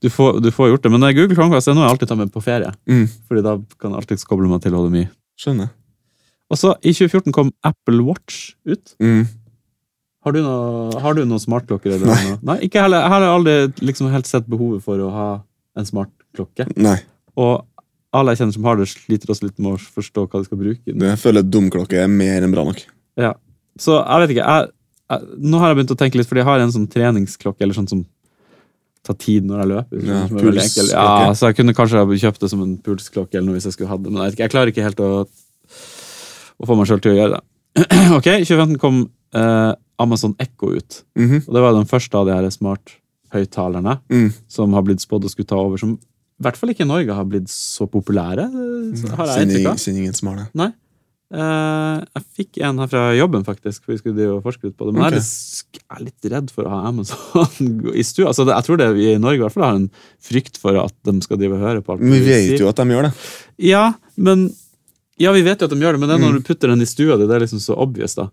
du, får, du får gjort det. Men Google Chromecast er noe jeg alltid tar med på ferie. Mm. Fordi da kan jeg alltid koble meg til HDMI. Skjønner. Og så I 2014 kom Apple Watch ut. Mm. Har du noe, har du noen smartklokker? Eller noe? Nei, ikke heller. Jeg har aldri liksom helt sett behovet for å ha en smartklokke. Nei, Og alle jeg kjenner som har det, sliter også litt med å forstå hva de skal bruke det, jeg føler dumklokke er mer enn bra nok. Ja. Så jeg vet ikke. Jeg, jeg, nå har jeg begynt å tenke litt, fordi jeg har en sånn treningsklokke eller sånn som tar tid når jeg løper. Ja, enkel. ja. Så jeg kunne kanskje kjøpt det som en pulsklokke eller noe hvis jeg skulle hatt det, men jeg, jeg klarer ikke helt å, å få meg sjøl til å gjøre det. ok, I 2015 kom eh, Amazon Echo ut. Mhm. Og det var den første av de her smart-høyttalerne mm. som har blitt spådd å skulle ta over. Som i hvert fall ikke i Norge har blitt så populære, så har jeg inntrykk av. ingen- som har det. Nei. Uh, jeg fikk en her fra jobben, faktisk. For vi skulle forske litt på det. Men okay. jeg, er litt, redd for å ha Amazon i stua. Altså, jeg tror det vi i Norge i hvert fall har en frykt for at de skal drive og høre på alt Men vi vet jo at de gjør det. Ja, men Ja, vi vet jo at de gjør det, men det er Mm. når du putter den i stua di, det er liksom så obvious, da.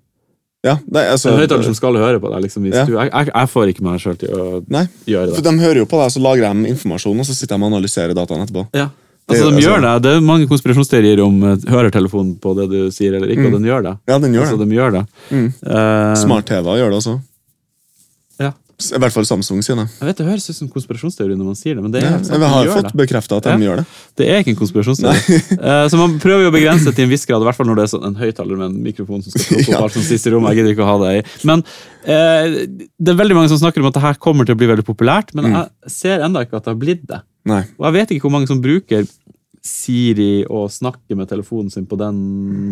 Ja, nei, altså, En høyttaler som skal høre på deg, liksom Ja. du, Jeg, jeg, får ikke meg sjøl til å Nei, gjøre for de hører jo på deg, så lagrer de informasjon, og så sitter de og analyserer dataen etterpå. Ja. Altså, de altså- gjør det. Det er mange konspirasjonsteorier om eh, hører telefonen på det du sier eller ikke, Mm. og den gjør det. Ja, den gjør Altså, det. de gjør det. Mm. Uh, Smart-TV gjør det også. I hvert fall Samsung sine. Jeg vet Det høres ut som konspirasjonsteori når man sier det, men det er Ja, sant, vi har fått bekrefta at de Ja. gjør det. Det er ikke en konspirasjonsteori. uh, så man prøver jo å begrense til en viss grad, i hvert fall når det er sånn en høyttaler med en mikrofon som skal plukke opp alt som siste rom. Jeg gidder ikke å ha det i. Men uh, det er veldig mange som snakker om at det her kommer til å bli veldig populært, men Mm. jeg ser enda ikke at det har blitt det. Nei. Og jeg vet ikke hvor mange som bruker Siri og snakker med telefonen sin på den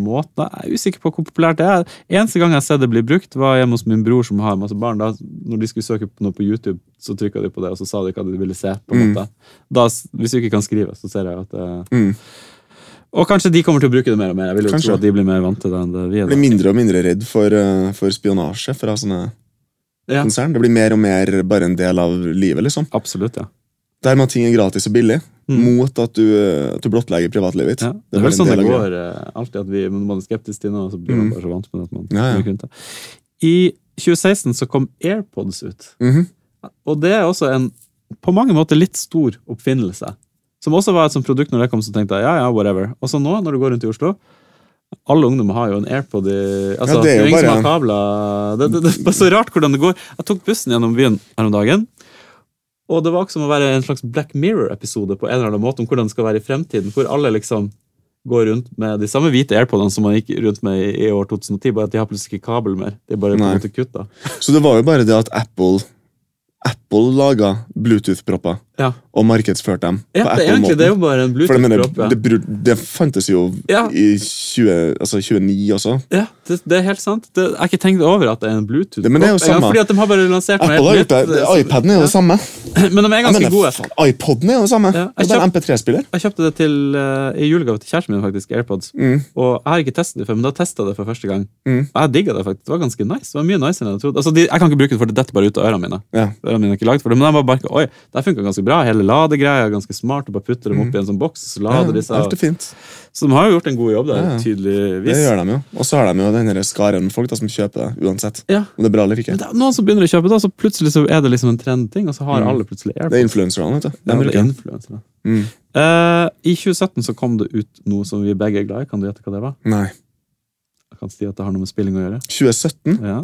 måten. Jeg er usikker på hvor populært det er. Eneste gang jeg har sett det bli brukt, var hjemme hos min bror som har masse barn. Da, når de skulle søke på noe på YouTube, så trykka de på det, og så sa de hva de ville se. på en Mm. måte. Da, hvis du ikke kan skrive, så ser jeg at det Mm. Og kanskje de kommer til å bruke det mer og mer. Jeg vil jo Kanskje. tro at de blir mer vant til det enn det vi er. Blir mindre og mindre redd for, eh, for spionasje fra sånne Ja, konsern. Det blir mer og mer bare en del av livet, liksom. absolutt, ja. Der med at ting er gratis og billig, Mm. mot at du, eh, at du blottlegger privatlivet ditt. ja. Det er vel sånn det går eh, alltid, at vi, man er skeptisk til noe, så blir man Mm. bare så vant med det at man Ja, ja. I 2016 så kom AirPods ut. Mhm. Og det er også en på mange måter litt stor oppfinnelse. Som også var et sånt produkt når det kom, så tenkte jeg ja, ja, whatever. Og så nå, når du går rundt i Oslo alle ungdommer har jo en AirPod i altså, Ja, det er jo bare-. Det, det, det er så rart hvordan det går. Jeg tok bussen gjennom byen her om dagen, og det var som å være en slags Black Mirror-episode på en eller annen måte om hvordan det skal være i fremtiden, hvor alle liksom går rundt med de samme hvite AirPodene som man gikk rundt med i, år 2010, bare at de har plutselig ikke kabel mer. De er bare på en måte kutta. Så det var jo bare det at Apple Apple laga Bluetooth-propper Ja, og markedsførte dem ja på det, egentlig, det er jo bare en mener, Bluetooth-propp. Ja. det, det fantes jo Ja. i 20, altså 29 også. Ja, det, det er helt sant. Det, jeg har ikke tenkt over at det er en Bluetooth. Det- men det er jo Ja, fordi at de har bare lansert Apple har gjort det. iPaden er jo det samme. Men de er ganske mener, gode. faen, iPoden er jo det samme. Ja, jeg kjøpt- MP3-spiller. Jeg kjøpte det til, uh, i julegave til kjæresten min, faktisk, AirPods. Mm. Og jeg har ikke testet det før, men da testet jeg det for første gang. Mm. Og jeg digga det faktisk. Det var ganske nice. Det var mye nicer enn jeg trodde. Altså, de, jeg kan ikke bruke det, for det detter bare ut av ørene mine. Ja. Ørene mine er ikke laget for det, Men de bare merket, oi, det funka ganske bra. Hele ladegreia er ganske smart. Du bare putter dem opp i en sånn boks, så Mm. Ja, lader de seg. Så de har jo gjort en god jobb der, Ja, ja. tydeligvis. Det gjør de jo. Og så har de jo den skaren folk da, som kjøper det uansett. Ja. Om det er bra eller ikke. Men det er noen som begynner å kjøpe det, så plutselig så er det liksom en trendting, og så har Mm. alle plutselig Det er AirPods. influenserne, vet du. De Ja, det er. Mm. Uh, I 2017 så kom det ut noe som vi begge er glad i. Kan du gjette hva det var? Nei. Jeg kan si at det har noe med spilling å gjøre. 2017? Ja.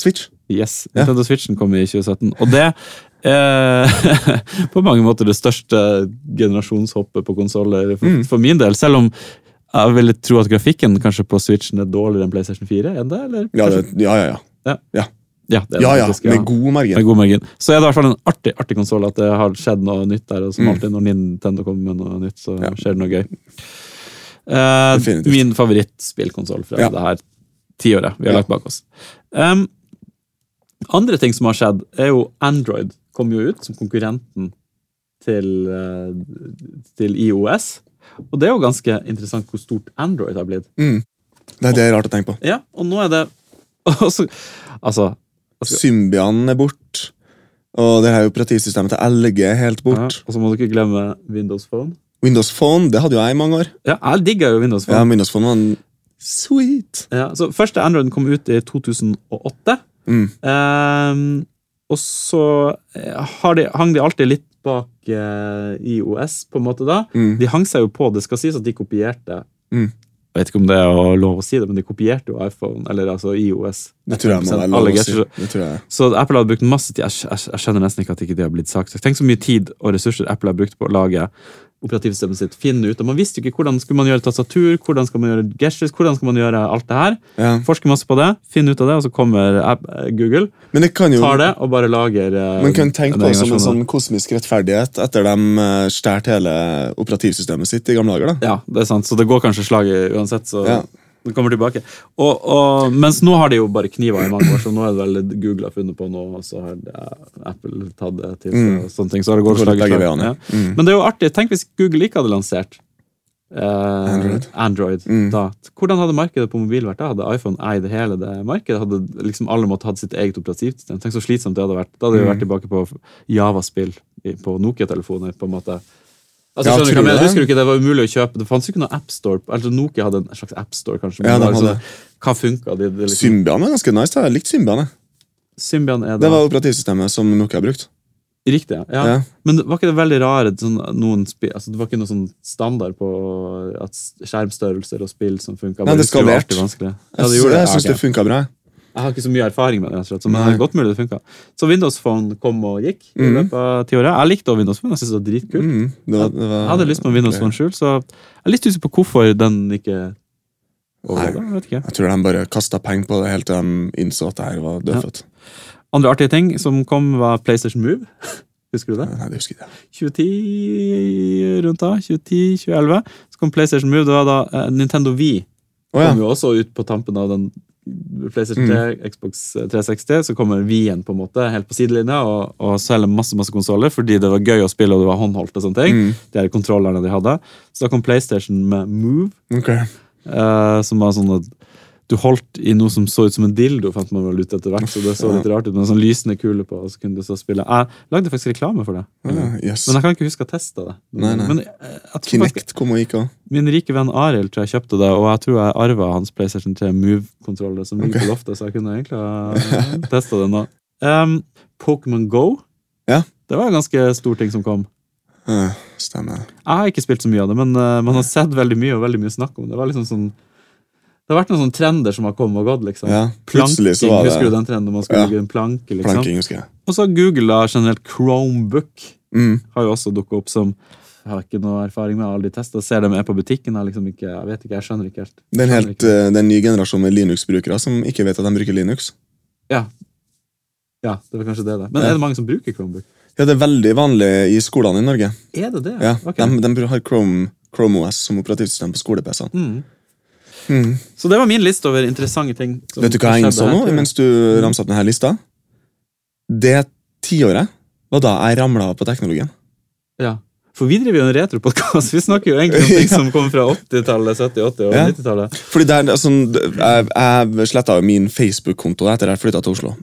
Switch? Yes, Ja. Nintendo Switchen kom i 2017. Og det er på mange måter det største generasjonshoppet på konsoller for, Mm. for min del. Selv om jeg ville tro at grafikken kanskje på Switchen er dårligere enn PlayStation 4. Er det, eller? Ja, det, ja, ja. ja. ja, er det ja, ja. faktisk, Med god med god margin. Så er det i hvert fall en artig, artig konsoll at det har skjedd noe nytt der. Og som Mm. alltid når Nintendo kommer med noe nytt, så Ja. skjer det noe gøy. Eh, min favorittspillkonsoll fra Ja. det her tiåret vi har Ja. lagt bak oss. Um, andre ting som har skjedd, er jo Android kom jo ut som konkurrenten til, eh, til IOS. Og det er jo ganske interessant hvor stort Android har blitt. Mm. Det, det er rart å tenke på. Ja, og nå er det også, Altså altså Symbian er bort. Og det her operativsystemet til LG er helt ja, bort. Og så må du ikke glemme Windows Phone. Windows Phone det hadde jo jeg i mange år. Ja, jeg digger jo Windows Phone. Ja, Windows Phone var en sweet. Ja, så Første Android kom ut i 2008. Mm. Ehm, og så eh, har de, hang de alltid litt bak eh, IOS, på en måte da. Mm. De hang seg jo på, det skal sies at de kopierte Mm. Jeg vet ikke om det er lov å si det, men de kopierte jo iPhone, eller altså IOS. Det tror jeg må være lov å si. Det tror jeg. Så Apple hadde brukt masse tid. Jeg, jeg, jeg skjønner nesten ikke at ikke det har blitt sagt. Tenk så mye tid og ressurser Apple har brukt på å lage operativsystemet sitt. Finne ut, og Man visste jo ikke hvordan skulle man gjøre tastatur, hvordan skal man gjøre gestures, hvordan skal man gjøre alt det her. Ja. Forsker masse på det, finner ut av det, og så kommer Google, Men det kan jo tar det og bare lager eh, Man kan tenke på det som en sånn kosmisk rettferdighet etter de stjal hele operativsystemet sitt i gamle dager. da. Ja, det er sant. Så det går kanskje slaget uansett. så Ja. Det kommer tilbake. Og, og, mens nå har de jo bare kniver i mange år, så nå er det vel Google har funnet på noe, og så har Apple tatt det til. Mm. og sånne ting, så har det gått slag i slag. Ja. Mm. Men det er jo artig. Tenk hvis Google ikke hadde lansert eh, Android. Android Mm. da. Hvordan hadde markedet på mobil vært da? Hadde iPhone eid hele det markedet? Hadde liksom alle måttet hatt sitt eget operativsystem? Tenk så slitsomt det hadde vært. Da hadde vi Mm. vært tilbake på Java-spill på Nokia-telefoner. på en måte. Altså, Ja, jeg det? Husker du ikke det var umulig å kjøpe? Det fantes ikke noen AppStore. Altså, Nokia hadde en slags AppStore, kanskje. Ja, de var hadde. hva funka? Det liksom, Symbian var ganske nice. da. Jeg likte Symbian. Symbian er da Det var operativsystemet som Nokia har brukt. Riktig, ja. ja. Men var ikke det veldig rare sånn, noen altså Det var ikke noe sånn standard på skjermstørrelser og spill som funka? Nei, det skalerte. Jeg, Jeg, jeg det. syns det funka bra. Jeg har ikke så mye erfaring med det, slett, men det er godt mulig det funka. Så Windows Phone kom og gikk i Mhm. løpet av ti året. Jeg likte også Windows Phone. Jeg synes det var dritkult. Mm, det var, det var, Jeg hadde lyst på en Windows Phone skjul, så jeg er litt usikker på hvorfor den ikke overlevde. Jeg ikke. Jeg tror de bare kasta penger på det helt til de innså at det her var dødfødt. Andre artige ting som kom, var PlayStation Move. Husker du det? Nei, det husker jeg ikke. 2010 rundt da, 2010-2011, så kom PlayStation Move. Det var da eh, Nintendo Wii. Oh, ja. Kom jo også ut på tampen av den PlayStation 3, Xbox 360. Så kommer vi igjen på en måte helt på sidelinja og, og selger masse masse konsoller fordi det var gøy å spille og det var håndholdt. og sånne ting. Mm, De her kontrollerne de hadde. Så da kom PlayStation med Move, okay. uh, som var sånn at du holdt i noe som så ut som en dildo, fant man vel ut etter hvert. Så det så litt rart ut, med en sånn lysende kule på, og så kunne du så spille. Jeg lagde faktisk reklame for det. Ja, yes. Men jeg kan ikke huske å teste det. Nei, nei. Men jeg, jeg Kinect kom og gikk av. Min rike venn Arild tror jeg kjøpte det, og jeg tror jeg arva hans PlayStation 3 Move-kontroller som ligger okay. på loftet, så jeg kunne egentlig ha testa det nå. Um, Pokémon Go. Ja. Det var en ganske stor ting som kom. Uh, stemmer. Jeg har ikke spilt så mye av det, men uh, man har sett veldig mye og veldig mye snakk om det. Det var liksom sånn det har vært noen sånne trender som har kommet og gått. liksom. Ja, plutselig så var Husker du den trenden? Man skulle Ja. bygge en planke, liksom. planking, husker jeg. Og så har Google da generelt Chromebook. Mm. har jo også dukket opp som jeg har ikke noe erfaring med, aldri testet. Ser dem er på butikken. Jeg, liksom ikke, jeg vet ikke, jeg skjønner ikke helt. Det er en uh, det en ny generasjon med Linux-brukere som ikke vet at de bruker Linux. Ja. Ja, det var kanskje det. da. Men Ja. er det mange som bruker Chromebook? Ja, det er veldig vanlig i skolene i Norge. Er det det? Ja, okay. de, de har Chrome, Chrome OS som operativsystem på skole-PC-ene. Mm. Mm. Så det var min liste over interessante ting. Vet du hva jeg innså nå, mens du ramsa opp denne lista? Det tiåret var da jeg ramla på teknologien. Ja. For vi driver jo en retropodkast. Vi snakker jo egentlig om ting Ja. som kommer fra 80-tallet, 70-, 80- og Ja. 90-tallet. Fordi det er, altså, Jeg, jeg sletta jo min Facebook-konto etter at jeg flytta til Oslo.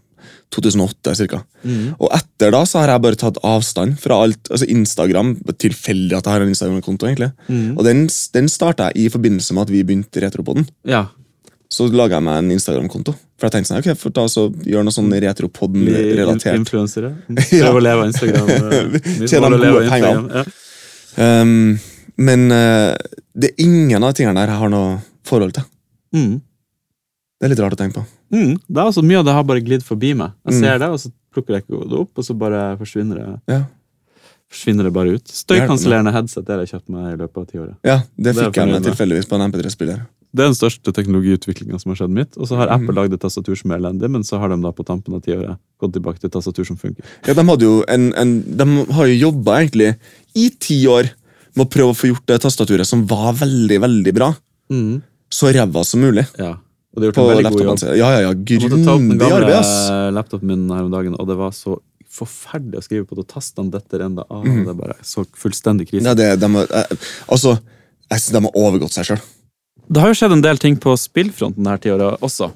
2008 cirka. Mm. Og etter da så har jeg bare tatt avstand fra alt. altså Instagram, Tilfeldig at jeg har en Instagram-konto. egentlig. Mm. Og Den, den starta jeg i forbindelse med at vi begynte Retropodden. Ja. Så laga jeg meg en Instagram-konto. For jeg tenkte sånn, ok, for da så gjør noe sånn Retropodden-relatert. influensere. Ja. Prøve å leve av Instagram. eh, Tjene gode penger. Ja. Um, men uh, det er ingen av tingene der jeg har noe forhold til. Mm. Det er litt rart å tenke på. Mm. Det er altså Mye av det har bare glidd forbi meg. Jeg Mm. ser det, og så plukker jeg ikke det opp, og så bare forsvinner det, Ja, forsvinner det bare ut. Støykansellerende headset det har jeg kjøpt meg i løpet av tiåret. ja Det Det er fikk jeg jeg med tilfeldigvis på en MP3-spiller. Det er den største teknologiutviklinga som har skjedd mitt. Og så har Apple Mm. lagd et tastatur som er elendig, men så har de da på tampen av tiåret gått tilbake til et tastatur som funker. Ja, de, hadde jo en, en, de har jo jobba egentlig i ti år med å prøve å få gjort det tastaturet som var veldig, veldig bra, så ræva som mulig. Ja. Og det har gjort På en veldig god laptopen jobb. sin. Ja, ja, ja, Grundig arbeid, ass. laptopen min her om dagen, og det var så forferdelig å skrive på og Tastene detter enda av. Mm. Det er bare så fullstendig krise. Ja, det, de, har- eh, altså, jeg synes de har overgått seg sjøl. Det har jo skjedd en del ting på spillfronten denne tiåra også.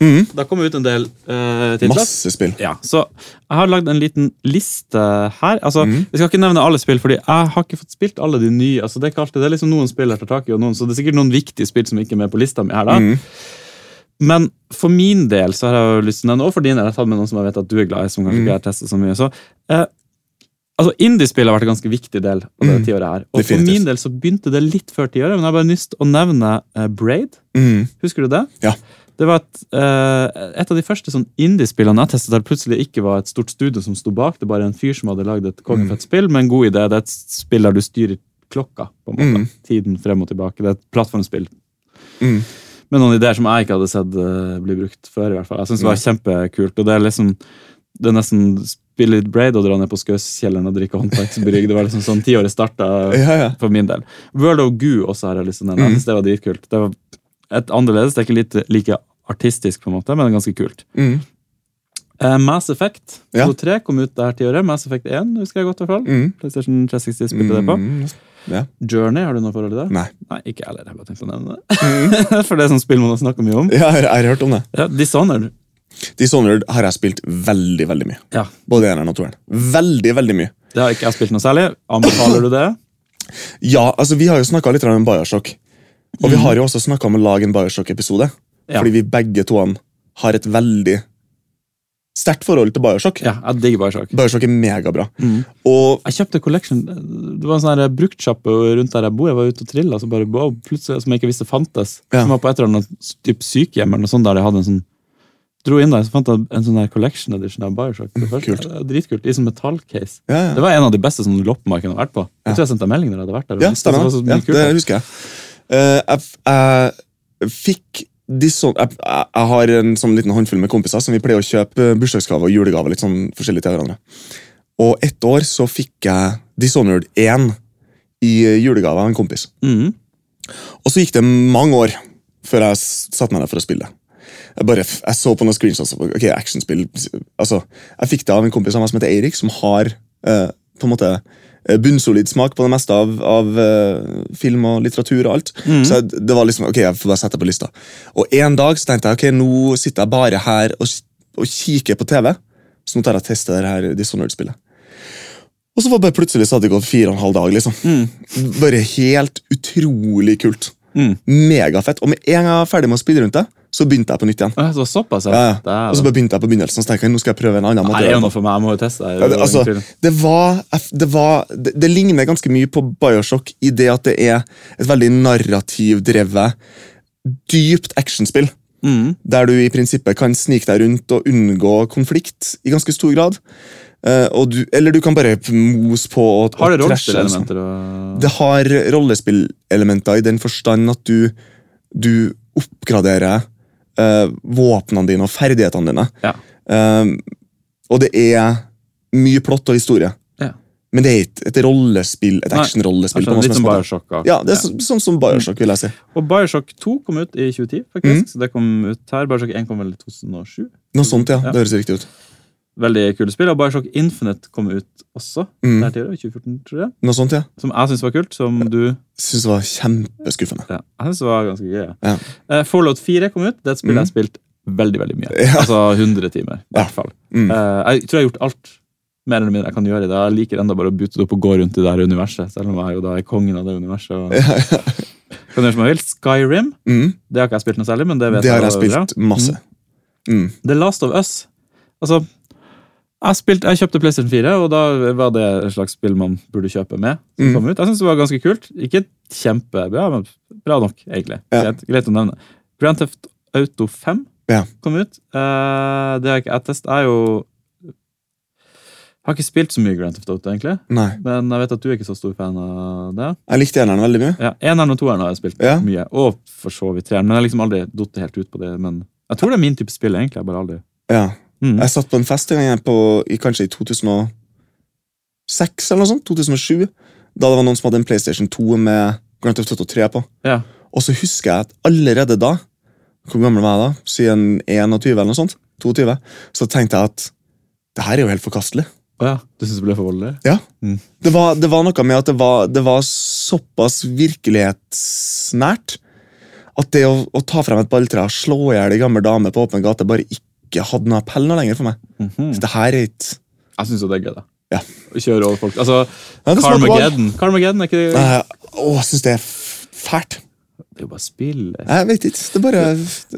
Mm. Det har kommet ut en del uh, titler. Masse spill. Ja, så jeg har lagd en liten liste her. Altså, Mhm. Vi skal ikke nevne alle spill, fordi jeg har ikke fått spilt alle de nye. Altså, det er ikke alltid, det er liksom noen spill jeg tar tak i, og noen, så det er sikkert noen viktige spill som ikke er med på lista mi her. da. Men for min del så har jeg jo lyst til den, og for din del, jeg har tatt med noen som jeg vet at du er glad i, som kanskje Mhm. ikke har testet så mye. Så, eh, altså, Indiespill har vært en ganske viktig del av det mm. tiåret her. Og for min del så begynte det litt før tiåret, men jeg har bare lyst til å nevne eh, Braid. Mm. Husker du det? Ja. Det var et, eh, et av de første sånn indiespillene jeg testet der plutselig ikke var et stort studio som sto bak. Det var bare en fyr som hadde lagd et kongefett spill med en god idé. Det er et spill der du styrer klokka. på en måte. Mm. Tiden frem og tilbake. Det er et plattformspill Mhm. Med noen ideer som jeg ikke hadde sett eh, bli brukt før. i hvert fall. Jeg synes det var kjempekult. og Det er liksom, det er nesten spille litt braid og dra ned på Skøskjelleren og drikke håndverksbrygg. Det var liksom sånn tiåret starta Ja, ja. for min del. World of Goo også har jeg lyst til å nevne. Mm. det var dritkult. Det var et annerledes, det er ikke litt like artistisk, på en måte, men ganske kult. Mm. Uh, Mass Effect Ja. 2-3 kom ut det her tiåret. Mass Effect 1 husker jeg godt. i hvert fall. Mm. PlayStation 360 spilte det på. Ja. Journey, har du noe forhold til det? Nei. Nei, ikke heller. Jeg bare tenkte å nevne det. For det er sånn spill man har snakka mye om. Ja, jeg har hørt om det. Ja, Dishonored. Dishonored har jeg spilt veldig veldig mye. Ja, Både eneren og toeren. Veldig, veldig mye. Det har ikke jeg spilt noe særlig. Anbefaler du det? Ja, altså Vi har jo snakka litt om Bioshock. Og vi Mhm. har jo også snakka om å lage en Bioshock-episode. Ja. Fordi vi begge to har et veldig sterkt forhold til Bioshock. Ja, jeg digger Bioshock. Bioshock er megabra. Mm. Og Jeg kjøpte collection. Det var en sånn bruktsjappe rundt der jeg bor. Jeg var ute og trilla, så bare wow, plutselig, som jeg ikke visste fantes. Ja. Som var på et eller annet typ sykehjem eller noe sånt der de hadde en sånn Dro inn der, så fant jeg en sånn her collection edition av Bioshock. Det første. kult. Dritkult. I sånn metallcase. ja, ja. Det var en av de beste sånn loppemarkedene jeg har vært på. Jeg tror jeg sendte deg melding når jeg hadde vært der. ja, det var så mye Ja, det husker jeg. Uh, jeg, jeg fikk Dishon jeg, jeg har en sånn liten håndfull med kompiser som vi pleier å kjøpe bursdagsgave og julegave litt sånn forskjellig til hverandre. Og ett år så fikk jeg Dishonored 1 i julegave av en kompis. Mm. Og så gikk det mange år før jeg satte meg ned for å spille. Jeg bare, jeg så på noen screenshots ok, actionspill. Altså, jeg fikk det av en kompis av meg som heter Eirik, som har eh, på en måte eh, bunnsolid smak på det meste av, av eh, film og litteratur og alt. Mm. Så det var liksom, ok, jeg får bare sette på lista. Og en dag så tenkte jeg ok, nå sitter jeg bare her og, og kikker på TV, så nå tar jeg og tester det her Dishonored-spillet. Og så var det bare plutselig så hadde det gått fire og en halv dag. liksom. Mm. Bare helt utrolig kult. Mm. Megafett. Og med en gang jeg var ferdig med å spille rundt det, så begynte jeg på nytt igjen. Så såpass, Ja, ja. ja. Og så begynte jeg på begynnelsen, så tenkte jeg nå skal jeg prøve en annen måte. Nei, det er det noe for meg. Jeg må jo teste det. Det, altså, det var, det, var det, det ligner ganske mye på Bioshock i det at det er et veldig narrativdrevet, dypt actionspill. mm. Der du i prinsippet kan snike deg rundt og unngå konflikt i ganske stor grad. Uh, du, eller du kan bare mose på og, Har det liksom. rollespillelementer? og- Det har rollespillelementer i den forstand at du, du oppgraderer eh, våpnene dine og ferdighetene dine. Ja. Eh, og det er mye plott og historie. Ja. Men det er ikke et rollespill, et actionrollespill. Som Litt som Bioshock. Bioshock. Ja, det er ja. sånn som Bioshock, vil jeg si. Og Bioshock 2 kom ut i 2010, faktisk. Så det kom ut her. Bioshock 1 kom vel i 2007. Noe sånt, ja. Ja. Det høres riktig ut. Veldig kule spill. Og Bioshock Infinite kom ut også. Mm. Der tidligere, 2014, tror jeg. Noe sånt, ja. Som jeg syns var kult. Som du Syns var kjempeskuffende. ja, Jeg synes det var ganske gøy. Ja. Ja. Eh, Fallout 4 kom ut. Det er et spill Mm. jeg har spilt veldig veldig mye. Ja. Altså 100 timer, i hvert fall. Mm. Uh, jeg tror jeg har gjort alt mer eller mindre jeg kan gjøre i det. Jeg liker enda bare å bute det opp og gå rundt i det her universet, selv om jeg jo da er kongen av det universet. Og Ja, ja. kan gjøre som jeg vil. Skyrim, Mm. det har ikke jeg spilt noe særlig, men det vet Det har jeg spilt bra. masse. Mm. The Last of Us. Altså, jeg, spilte, jeg kjøpte PlayStation 4, og da var det et slags spill man burde kjøpe med. som Mm. kom ut. Jeg synes det var ganske kult. Ikke kjempebra, men bra nok, egentlig. Ja. Greit, greit å nevne. Grand Theft Auto 5 Ja. kom ut. Uh, det har jeg ikke testet. Jeg er jo har ikke spilt så mye Grand Theft Auto, egentlig. Nei. Men jeg vet at du er ikke så stor fan av det. Jeg likte eneren veldig mye. Ja, Eneren og toeren har jeg spilt Ja. mye, og for så vidt treeren. Men jeg har liksom aldri datt helt ut på det. Men jeg tror det er min type spill, egentlig. Jeg bare aldri Ja. Mm. Jeg satt på en fest en gang kanskje i 2006 eller noe sånt. 2007. Da det var noen som hadde en PlayStation 2 med Grand Theft Auto 3 på. Ja. Og så husker jeg at allerede da, hvor gammel var jeg da? Siden 21 eller noe sånt, 22, så tenkte jeg at det her er jo helt forkastelig. Å ja, du syns det ble for voldelig? Ja. Mm. Det, var, det var noe med at det var, det var såpass virkelighetsnært at det å, å ta frem et balltre og slå i hjel ei gammel dame på åpen gate bare ikke hadde noe appell noe lenger for meg. Mhm. Så det her er ikke Jeg syns det er gøy, da. Ja. Å kjøre over folk. Altså, Ja. Carmageddon. Carmageddon er ikke det Nei, Å, jeg syns det er fælt. Det er jo bare spill. Jeg vet ikke. Det er bare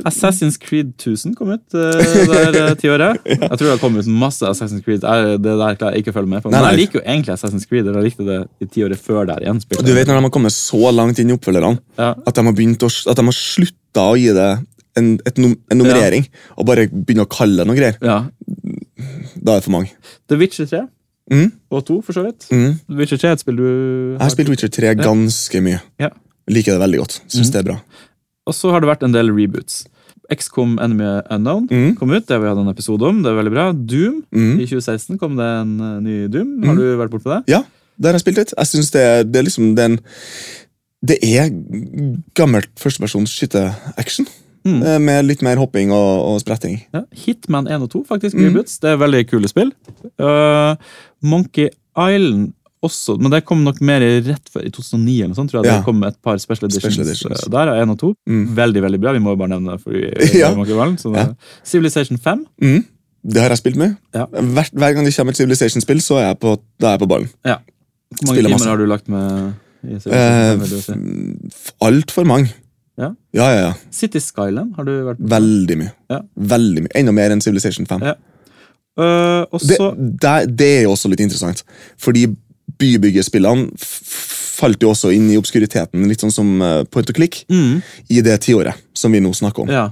Assassin's Creed 1000 kom ut uh, der uh, tiåret. Jeg tror det har kommet ut masse Assassin's Creed. Jeg, det der klarer jeg ikke å følge med på. Nei, nei. jeg liker jo egentlig Assassin's Creed. Jeg likte det i tiåret før der igjen. Du vet når de har kommet så langt inn i oppfølgerne Ja. at de har begynt å, at de har slutta å gi det en, et num, en nummerering, og bare begynne å kalle det noe greier. ja. Da er det for mange. The Witcher 3 Mm. og 2, for så vidt. Mm. The Witcher 3 er et spill du Jeg har spilt Witcher 3 ganske mye. Ja. Liker det veldig godt. Syns Mm. det er bra. Og så har det vært en del reboots. XCOM Enemy Unknown Mm. kom ut. Det vi hatt en episode om. Det er veldig bra. Doom. Mm. I 2016 kom det en uh, ny Doom. Har du vært bortpå det? Ja, der har jeg spilt litt. Jeg synes det, det er liksom den Det er gammelt førstepersons skyte-action. Mm. eh, Med litt mer hopping og, og spretting. Ja. Hitman 1 og 2, faktisk. Mm. Det er veldig kule spill. Uh, Monkey Island også, men det kom nok mer rett før, i 2009 eller noe sånt, tror jeg Ja. det kom et par special editions, Special editions. uh, der, 1 og 2. Mm. Veldig, veldig bra. Vi må jo bare nevne det. Fordi, Ja. Monkey Island, så Ja. Civilization 5. Mm. Det har jeg spilt med. Ja. Hver, hver gang det kommer et Civilization-spill, så er jeg på, da er jeg på ballen. Hvor mange Spiller timer masse. har du lagt med i Eh, Civilization 5? vil si? Altfor mange. Ja. ja, ja, ja. City Skyland har du vært på? Veldig mye. Ja. Veldig mye. Enda mer enn Civilization 5. Ja. Uh, også... Det, det, det er jo også litt interessant, fordi bybyggespillene falt jo også inn i obskuriteten, litt sånn som eh, point og click, mm, i det tiåret som vi nå snakker om. Ja.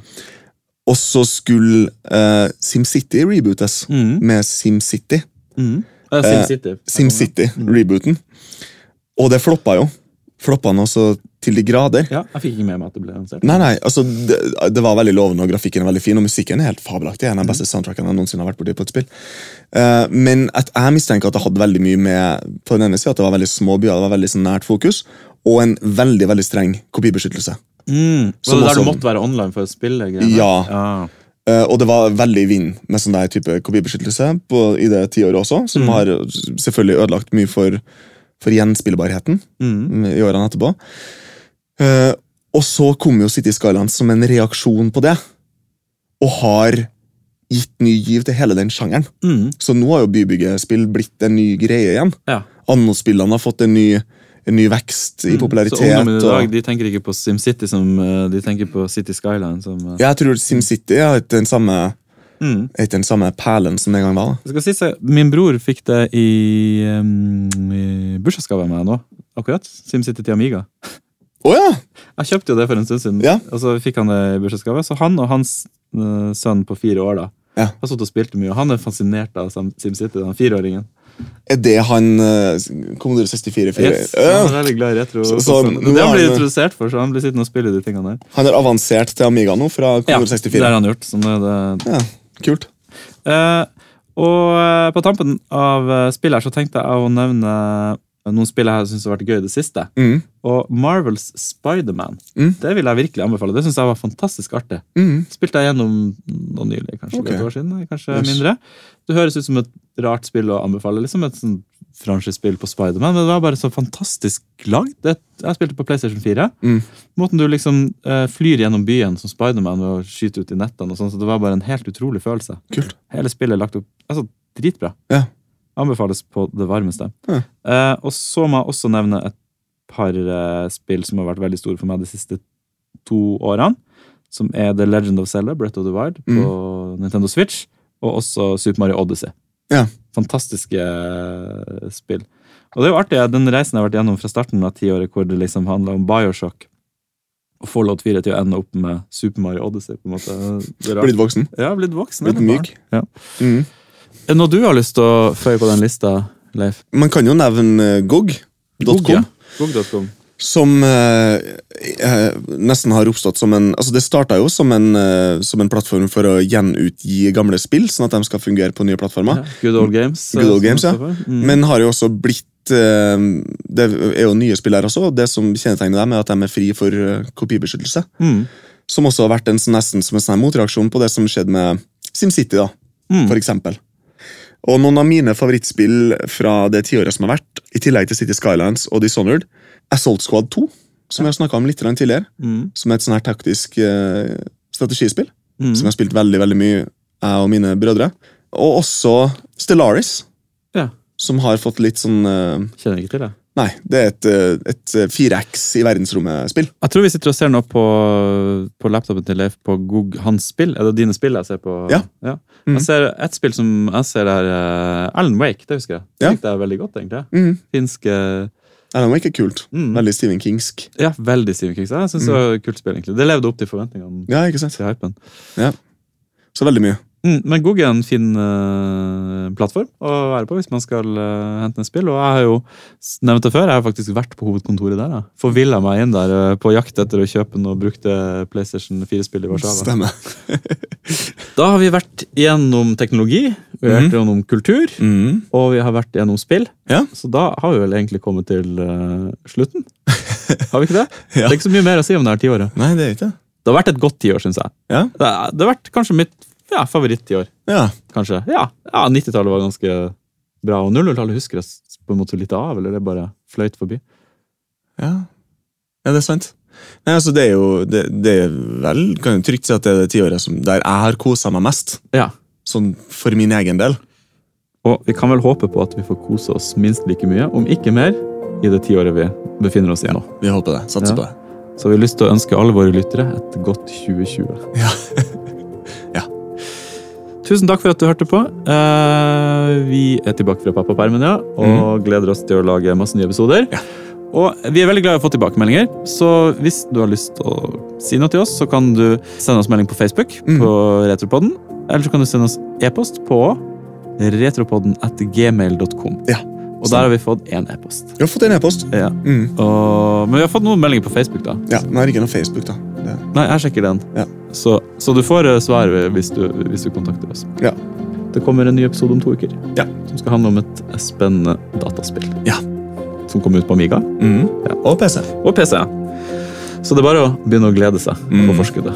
Og så skulle uh, SimCity rebootes Mm, med SimCity. mm. Uh, Eh, SimCity. SimCity-rebooten. Og det floppa jo. Floppa nå så til de grader. Ja, jeg fikk ikke med meg at det ble lansert. Nei, nei, altså det, det var veldig lovende, og grafikken er veldig fin, og musikken er helt fabelaktig. En av de beste soundtrackene jeg noensinne har vært borti på et spill. Uh, men jeg mistenker at det hadde veldig mye med På den ene siden at det var veldig små byer, det var veldig sånn nært fokus, og en veldig veldig streng kopibeskyttelse. Mm. Var det der du måtte være online for å spille? greiene? Ja. ja. Uh, og det var veldig i vind med sånn der type kopibeskyttelse på, i det tiåret også, som Mm. har selvfølgelig ødelagt mye for, for gjenspillbarheten Mm. i årene etterpå. Eh, og så kom jo City Skylands som en reaksjon på det, og har gitt ny giv til hele den sjangeren. Mm. Så nå har jo bybyggespill blitt en ny greie igjen. Ja. Anno-spillene har fått en ny, en ny vekst i Mm. popularitet. Så ungdommen i dag de tenker ikke på SimCity som eh, de tenker på City Skyline. Som, eh, jeg tror SimCity er ikke den samme, mm. er den samme perlen som det en gang var. Jeg skal si seg, Min bror fikk det i, um, i bursdagsgave av meg nå. Akkurat. SimCity til Amiga. Å ja! Jeg kjøpte jo det for en stund siden, Ja. og så fikk han det i bursdagsgave. Så han og hans uh, sønn på fire år da, Ja. har stått og spilt mye, og han er fascinert av SimCity. den fireåringen. Er det han uh, Commodore 64? -fyr? Yes, Ja. han er veldig glad i retro. Så- så sånn. det han blir introdusert for, så han blir sittende og spille de tingene der. Han er avansert til Amiga nå, fra Ja, Commodore det har han gjort. Så nå er det Ja, kult. Uh, Og på tampen av spillet her så tenkte jeg å nevne noen spill jeg syns har vært gøy i det siste. Mm. Og Marvels Spiderman. Mm. Det vil jeg virkelig anbefale. Det syns jeg var fantastisk artig. Mm. Spilte jeg gjennom noe nylig, kanskje okay. et år siden. Kanskje Yes. mindre. Det høres ut som et rart spill å anbefale. Liksom et sånn franchisespill på Spiderman, men det var bare så fantastisk lagd. Jeg spilte på PlayStation 4. Mm. Måten du liksom uh, flyr gjennom byen som Spiderman ved å skyte ut i nettene, og sånn, så det var bare en helt utrolig følelse. Kult. Hele spillet lagt opp altså, dritbra. Ja. Anbefales på det varmeste. Ja. Eh, og så må jeg også nevne et par eh, spill som har vært veldig store for meg de siste to årene. Som er The Legend of Zelda, Breath of the Wild, på Nintendo Switch. Og også Super Mario Odyssey. Ja. Fantastiske eh, spill. Og det er jo artig, den reisen jeg har vært gjennom fra starten av tiåret, hvor det liksom handla om Bioshock. Og Fallout 4 til å ende opp med Super Mario Odyssey. på en måte. Blitt voksen. Ja, blitt voksen. Blitt myk. Ja. Mm. Er det noe du har lyst til å føye på den lista, Leif? Man kan jo nevne eh, GOG.com. Gog, ja. gog som eh, eh, nesten har oppstått som en altså Det starta jo som en, eh, som en plattform for å gjenutgi gamle spill, sånn at de skal fungere på nye plattformer. Ja, Good Old Games. Good Old eh, Games, ja. Mm. Men har jo også blitt eh, Det er jo nye spill her også, og det som kjennetegner dem, er at de er fri for kopibeskyttelse. Mm. Som også har vært en, sånn- nesten som en sånn motreaksjon på det som skjedde med SimCity, da, Mm. for eksempel. Og noen av mine favorittspill fra det tiåret som har vært, i tillegg til City Skylines og Dishonored, Assault Squad 2, som jeg snakka om litt tidligere. Mm. Som er et sånn her taktisk uh, strategispill. Mm. Som jeg har spilt veldig veldig mye, jeg og mine brødre. Og også Stellaris, Ja. som har fått litt sånn uh, Kjenner ikke til det. Nei, det er et, eh, et eh, 4X i verdensrommet-spill. Jeg tror vi sitter og ser nå på, på laptopen til Leif på Gog hans spill. Er det dine spill jeg ser på? Ja. Mhm. Jeg ser et spill som jeg ser der uh, Alan Wake, det husker jeg. Det Ja. likte jeg veldig godt, egentlig. Mm. Finsk eh, Alan Wake er kult. mm. Veldig Stephen Kingsk. Ja, veldig Stephen Kingsk. Jeg synes det var et kult spill, egentlig. Det levde opp til forventningene Ja, ikke sant? til hypen. Så veldig mye. Mm, men Gog er en fin uh, plattform å være på hvis man skal uh, hente ned spill. Og jeg har jo nevnt det før, jeg har faktisk vært på hovedkontoret der. Forvilla meg inn der uh, på jakt etter å kjøpe noe brukte PlayStation 4-spill i Warszawa. Stemmer. Da har vi vært gjennom teknologi, vi har vært Mhm. gjennom kultur, Mm. og vi har vært gjennom spill. Ja. Så da har vi vel egentlig kommet til slutten. Har vi ikke det? Ja. Det er ikke så mye mer å si om det her tiåret. Nei, det er ikke det. Det har vært et godt tiår, syns jeg. Ja. Det, er- det har vært kanskje mitt ja, favoritt-tiår. Ja. Kanskje. Ja, ja 90-tallet var ganske bra, og 00-tallet husker jeg på en måte litt av, eller det bare fløyt forbi. Ja. ja, det er sant. Nei, altså Det er jo det, det er vel, kan jeg trygt si at det er det tiåret som, der jeg har kosa meg mest. Ja, Sånn for min egen del. og vi kan vel håpe på at vi får kose oss minst like mye, om ikke mer, i det tiåret vi befinner oss i nå. Vi håper det. Satser Ja. på det. Så vi har lyst til å ønske alle våre lyttere et godt 2020. Ja. Ja. Tusen takk for at du hørte på. Eh, vi er tilbake fra pappapermen, ja, og gleder oss til å lage masse nye episoder. Ja. Og vi er veldig glad i å få tilbakemeldinger, så hvis du har lyst til å si noe til oss, så kan du sende oss melding på Facebook mm. på Retropodden, eller så kan du sende oss e-post på retropodden at gmail.com. Ja, Og der har vi fått én e-post. Vi har fått en e-post. Ja. Mm. Og- Men vi har fått noen meldinger på Facebook, da. Ja, men er har ikke noe Facebook, da. Det. Nei, jeg sjekker den. Ja. Så, så du får eh, svar hvis du, hvis du kontakter oss. Ja. Det kommer en ny episode om to uker. Ja. Som skal handle om et spennende dataspill. Ja. Som kommer ut på Amiga Mm. Ja. Og PC. og PC. ja. Så det er bare å begynne å glede seg Mm. på forskuddet.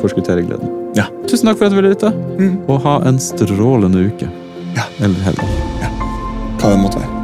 Forskuttere gleden. Ja. Tusen takk for at du ville lytte, Mm. og ha en strålende uke. Ja. Eller helg. Hva det måtte være.